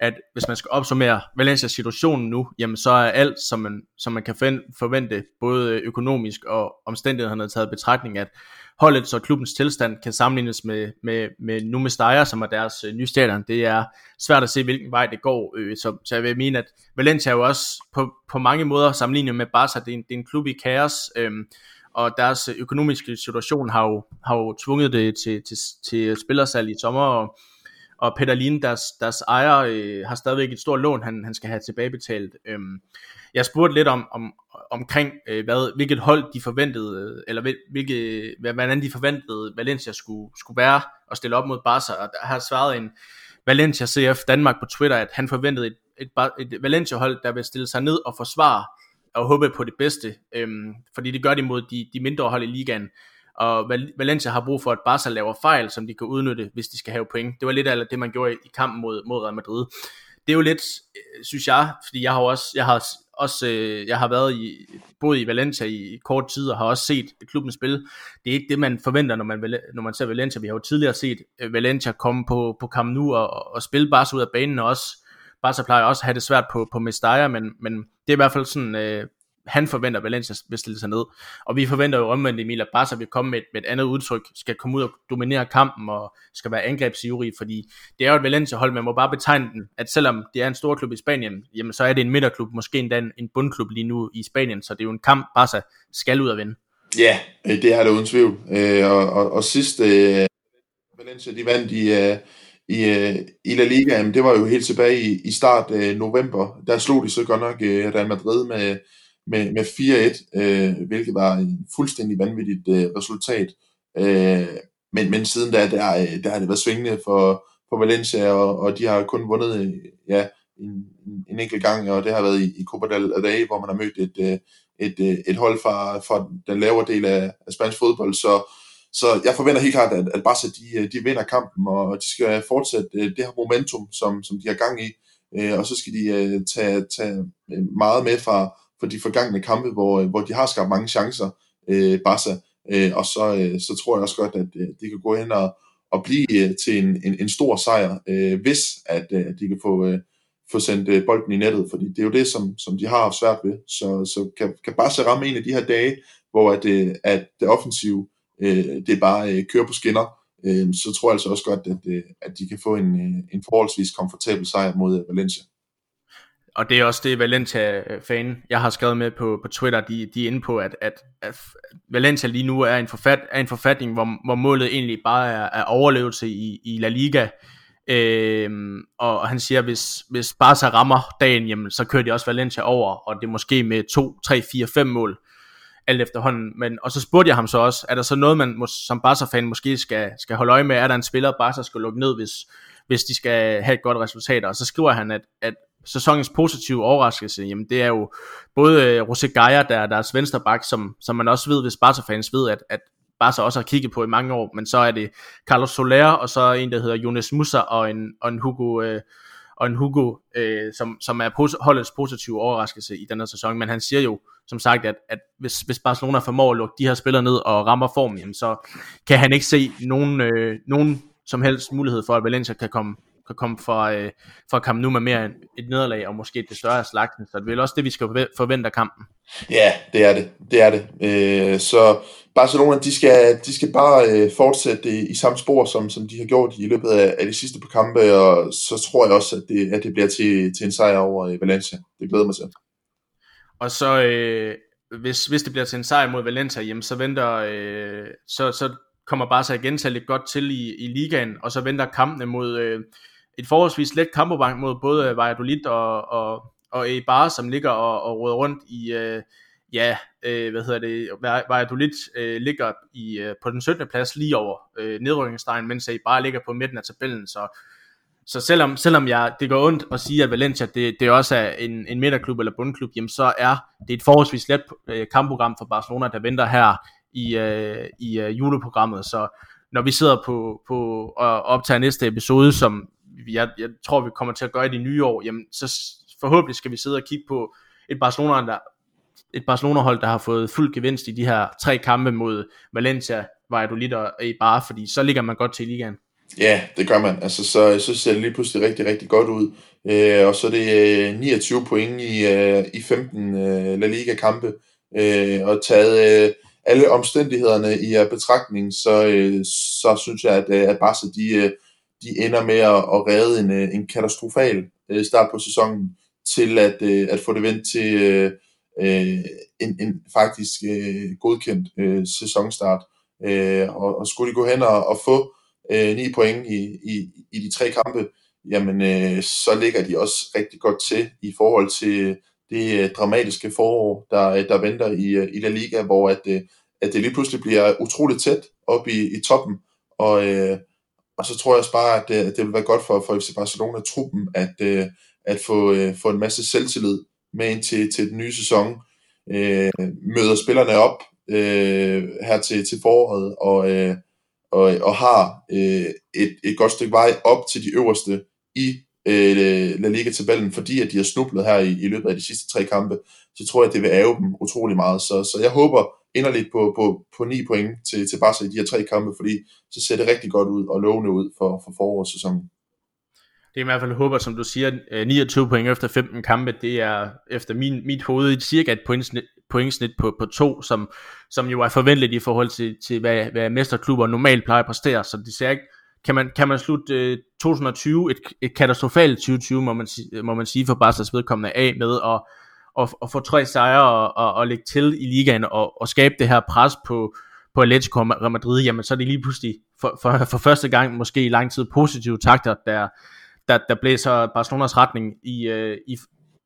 S1: at hvis man skal opsummere Valencias situationen nu, jamen så er alt, som man, som man kan forvente, både økonomisk og omstændighederne taget betragtning, at holdets og klubbens tilstand kan sammenlignes med, med, med nu med Steyr, som er deres øh, nye stadion. Det er svært at se, hvilken vej det går. Øh, så, så jeg vil mene, at Valencia er jo også på, på mange måder sammenlignet med Barca. Det er en, det er en klub i kaos, øh, og deres økonomiske situation har jo, har jo tvunget det til, til, til spillersalg i sommer, og og Peter Lien, deres, deres ejer, øh, har stadigvæk et stort lån, han, han skal have tilbagebetalt. Øhm, jeg spurgte lidt om, om omkring, øh, hvad, hvilket hold de forventede, øh, eller hvilke, hvordan de forventede Valencia skulle, skulle være og stille op mod Barca, og der har svaret en Valencia CF Danmark på Twitter, at han forventede et, et, et, et Valencia-hold, der vil stille sig ned og forsvare og håbe på det bedste, øhm, fordi det gør de mod de, de mindre hold i ligaen og Valencia har brug for, at Barca laver fejl, som de kan udnytte, hvis de skal have point. Det var lidt af det, man gjorde i kampen mod, mod Real Madrid. Det er jo lidt, øh, synes jeg, fordi jeg har også, jeg har også, øh, jeg har været i, boet i Valencia i kort tid, og har også set klubben spille. Det er ikke det, man forventer, når man, når man ser Valencia. Vi har jo tidligere set øh, Valencia komme på, på Camp Nou og, og spille Barca ud af banen, og også Barca plejer også at have det svært på, på Mestalla, men, men det er i hvert fald sådan, øh, han forventer, Valencia vil stille sig ned. Og vi forventer jo omvendt, Emil, at Barca vil komme med et, med et andet udtryk, skal komme ud og dominere kampen, og skal være angrebsivrig, fordi det er jo et Valencia-hold, man må bare betegne den, at selvom det er en stor klub i Spanien, jamen så er det en midterklub, måske endda en, en bundklub lige nu i Spanien, så det er jo en kamp, Barca skal ud og vinde.
S2: Ja, yeah, det er det uden tvivl. Øh, og, og, og sidst øh, Valencia, de vandt i, øh, i, øh, i La Liga, jamen, det var jo helt tilbage i, i start november. Der slog de så godt nok Real Madrid med, med, med 4-1, øh, hvilket var en fuldstændig vanvittigt øh, resultat. Øh, men, men siden da, der, øh, der har det været svingende for, for Valencia, og, og de har kun vundet øh, ja, en, en enkelt gang, og det har været i, i Copa del Rey, hvor man har mødt et, øh, et, et, et hold fra, fra den lavere del af, af spansk fodbold. Så, så jeg forventer helt klart, at, at Barca de, de vinder kampen, og de skal fortsætte det her momentum, som, som de har gang i, og så skal de tage, tage meget med fra, for de forgangne kampe, hvor, øh, hvor de har skabt mange chancer, øh, Barca, øh, og så, øh, så tror jeg også godt, at øh, de kan gå hen og, og blive øh, til en, en, en stor sejr, øh, hvis at øh, de kan få, øh, få sendt øh, bolden i nettet, fordi det er jo det, som, som de har haft svært ved. Så, så kan, kan Barca ramme en af de her dage, hvor at, øh, at det offensive, øh, det bare øh, kører på skinner, øh, så tror jeg altså også godt, at, øh, at de kan få en, øh, en forholdsvis komfortabel sejr mod øh, Valencia
S1: og det er også det Valencia-fan, jeg har skrevet med på, på Twitter, de, de er inde på, at, at, at Valencia lige nu er en, forfat, er en forfatning, hvor, hvor målet egentlig bare er, er overlevelse i, i La Liga. Øhm, og, han siger, hvis, hvis Barca rammer dagen, jamen, så kører de også Valencia over, og det er måske med 2, 3, 4, 5 mål alt efterhånden. Men, og så spurgte jeg ham så også, er der så noget, man som Barca-fan måske skal, skal holde øje med? Er der en spiller, Barca skal lukke ned, hvis, hvis de skal have et godt resultat? Og så skriver han, at, at sæsonens positive overraskelse, jamen det er jo både øh, Rosé Gaia, der er deres vensterbak, som, som man også ved, hvis Barca-fans ved, at, at Barca også har kigget på i mange år, men så er det Carlos Soler, og så en, der hedder Jonas Musa, og en, og en Hugo, øh, og en Hugo øh, som, som er pos- holdets positive overraskelse i denne sæson, men han siger jo, som sagt, at, at hvis, hvis Barcelona formår at lukke de her spillere ned og rammer formen, jamen, så kan han ikke se nogen, øh, nogen som helst mulighed for, at Valencia kan komme kan komme fra, øh, fra kampen nu med mere end et nederlag, og måske det større slagten. Så det er vel også det, vi skal forvente af kampen.
S2: Ja, det er det. Det er det. Øh, så Barcelona, de skal, de skal bare øh, fortsætte i, i samme spor, som, som de har gjort i løbet af, af de sidste par kampe, og så tror jeg også, at det, at det bliver til, til en sejr over i Valencia. Det glæder mig til.
S1: Og så, øh, hvis, hvis det bliver til en sejr mod Valencia, jamen, så venter, øh, så, så kommer Barca igen til lidt godt til i, i ligaen, og så venter kampene mod, øh, et forholdsvis let kampprogram mod både øh, Valladolid og, og, og Eibar, som ligger og, og råder rundt i, øh, ja, øh, hvad hedder det, Valladolid øh, ligger i, øh, på den 17. plads lige over øh, nedrykningsstregen, mens Eibar ligger på midten af tabellen, så så selvom, selvom jeg, det går ondt at sige, at Valencia det, det også er en, en midterklub eller bundklub, jamen så er det et forholdsvis let øh, kampprogram for Barcelona, der venter her i, øh, i øh, juleprogrammet. Så når vi sidder på, på og optager næste episode, som jeg, jeg tror, vi kommer til at gøre i det nye år, jamen så forhåbentlig skal vi sidde og kigge på et Barcelona, der, et Barcelona-hold, der har fået fuld gevinst i de her tre kampe mod Valencia, Valladolid og Eibar, fordi så ligger man godt til i ligaen.
S2: Ja, det gør man. Altså, så, så ser det lige pludselig rigtig, rigtig godt ud. Øh, og så er det øh, 29 point i, øh, i 15 øh, La Liga-kampe. Øh, og taget øh, alle omstændighederne i øh, betragtning, så, øh, så synes jeg, at, øh, at Barca de, øh, de ender med at, at redde en, øh, en katastrofal øh, start på sæsonen til at, øh, at få det vendt til øh, øh, en, en faktisk øh, godkendt øh, sæsonstart. Øh, og, og skulle de gå hen og, og få øh, 9 point i, i, i de tre kampe, jamen øh, så ligger de også rigtig godt til i forhold til det øh, dramatiske forår, der, øh, der venter i, i La Liga, hvor at, øh, at det lige pludselig bliver utroligt tæt op i, i toppen, og, øh, og så tror jeg også bare, at øh, det, det vil være godt for, for FC Barcelona-truppen at, øh, at få, øh, få en masse selvtillid med ind til, til den nye sæson, øh, møder spillerne op øh, her til, til foråret, og, øh, og, og har øh, et, et godt stykke vej op til de øverste i øh, La Liga-tabellen, fordi at de har snublet her i, i løbet af de sidste tre kampe, så tror jeg, at det vil æve dem utrolig meget. Så, så jeg håber inderligt på, på, på 9 point til, til Barca i de her tre kampe, fordi så ser det rigtig godt ud og lovende ud for, for forårssæsonen.
S1: Det er i hvert fald håber, som du siger, øh, 29 point efter 15 kampe, det er efter min, mit hoved cirka et pointsnit, pointsnit på, på to, som, som jo er forventeligt i forhold til, til hvad, hvad mesterklubber normalt plejer at præstere, så det ser ikke, kan man, kan man slutte øh, 2020, et, et katastrofalt 2020, må man, må man sige for Barca's vedkommende af med og at, at få tre sejre og, og, og lægge til i ligaen og, og skabe det her pres på, på Atletico Madrid, jamen så er det lige pludselig for, for, for første gang måske i lang tid positive takter, der, der, der blæser Barcelonas retning i, øh, i,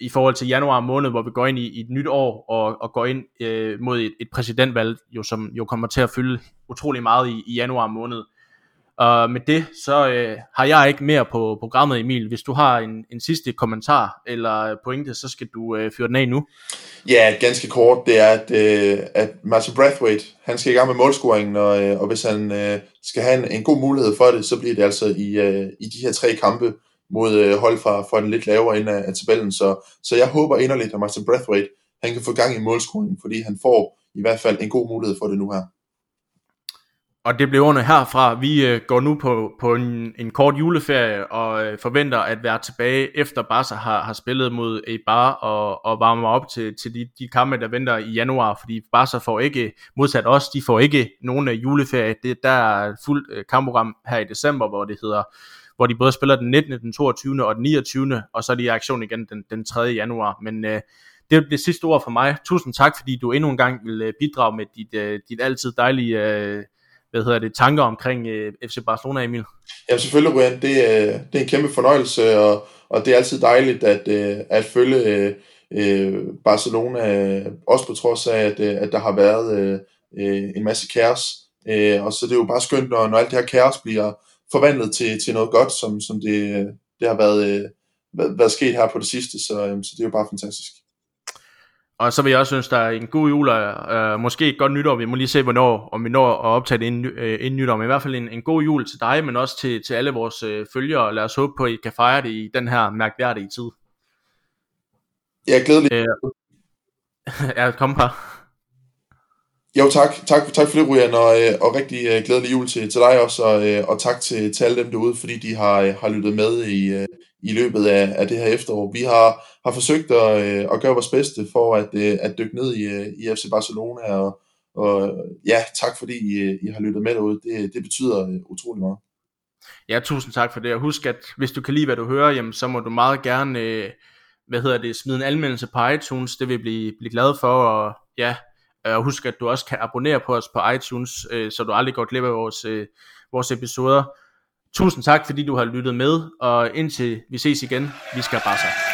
S1: i forhold til januar måned, hvor vi går ind i, i et nyt år og, og går ind øh, mod et, et præsidentvalg, jo, som jo kommer til at fylde utrolig meget i, i januar måned. Og med det, så øh, har jeg ikke mere på programmet, Emil. Hvis du har en, en sidste kommentar eller pointe, så skal du øh, fyre den af nu.
S2: Ja, ganske kort. Det er, at, øh, at Martin Brathwaite, han skal i gang med målscoringen, og, øh, og hvis han øh, skal have en, en god mulighed for det, så bliver det altså i, øh, i de her tre kampe mod øh, hold fra, fra den lidt lavere ende af, af tabellen. Så, så jeg håber inderligt, at Martin Brathwaite, han kan få gang i målscoringen, fordi han får i hvert fald en god mulighed for det nu her.
S1: Og det bliver under herfra. Vi øh, går nu på, på en, en kort juleferie og øh, forventer at være tilbage efter Barca har, har spillet mod Eibar og, og varmer op til, til de, de kampe, der venter i januar. Fordi Barca får ikke, modsat os, de får ikke nogen øh, juleferie. Det, der er fuldt øh, kampprogram her i december, hvor det hedder hvor de både spiller den 19., den 22. og den 29. og så er de i aktion igen den, den 3. januar. Men øh, det er det sidste ord for mig. Tusind tak, fordi du endnu en gang vil øh, bidrage med dit, øh, dit altid dejlige øh, hvad hedder det, tanker omkring øh, FC Barcelona, Emil?
S2: Ja, selvfølgelig, Brian. Det, er, det er en kæmpe fornøjelse, og, og det er altid dejligt at, øh, at følge øh, øh Barcelona, også på trods af, at, øh, at der har været øh, øh, en masse kaos. Øh, og så det er jo bare skønt, når, når alt det her kaos bliver forvandlet til, til noget godt, som, som det, det har været, øh, været sket her på det sidste. Så, så det er jo bare fantastisk.
S1: Og så vil jeg også synes, der er en god jul, og øh, måske et godt nytår. Vi må lige se, hvornår, om vi når at optage det inden, øh, inden nytår. Men i hvert fald en, en god jul til dig, men også til, til alle vores øh, følgere. Lad os håbe på, at I kan fejre det i den her mærkværdige tid.
S2: Ja, glædelig. Øh, *laughs*
S1: ja, kom par.
S2: Jo, tak. Tak, tak for det, Rujan, og, øh, og rigtig uh, glædelig jul til, til dig også, og, uh, og tak til, til alle dem derude, fordi de har, har lyttet med i, i løbet af, af det her efterår. Vi har, har forsøgt at, øh, at gøre vores bedste for at, øh, at dykke ned i, øh, i FC Barcelona, og, og ja, tak fordi I, I har lyttet med derude. Det, det betyder utrolig meget.
S1: Ja, tusind tak for det, og husk, at hvis du kan lide, hvad du hører, jamen, så må du meget gerne, hvad hedder det, smide en anmeldelse på iTunes, det vil blive, blive glad for, og ja, og husk, at du også kan abonnere på os på iTunes, øh, så du aldrig går glip af vores, øh, vores episoder. Tusind tak, fordi du har lyttet med, og indtil vi ses igen, vi skal bare så.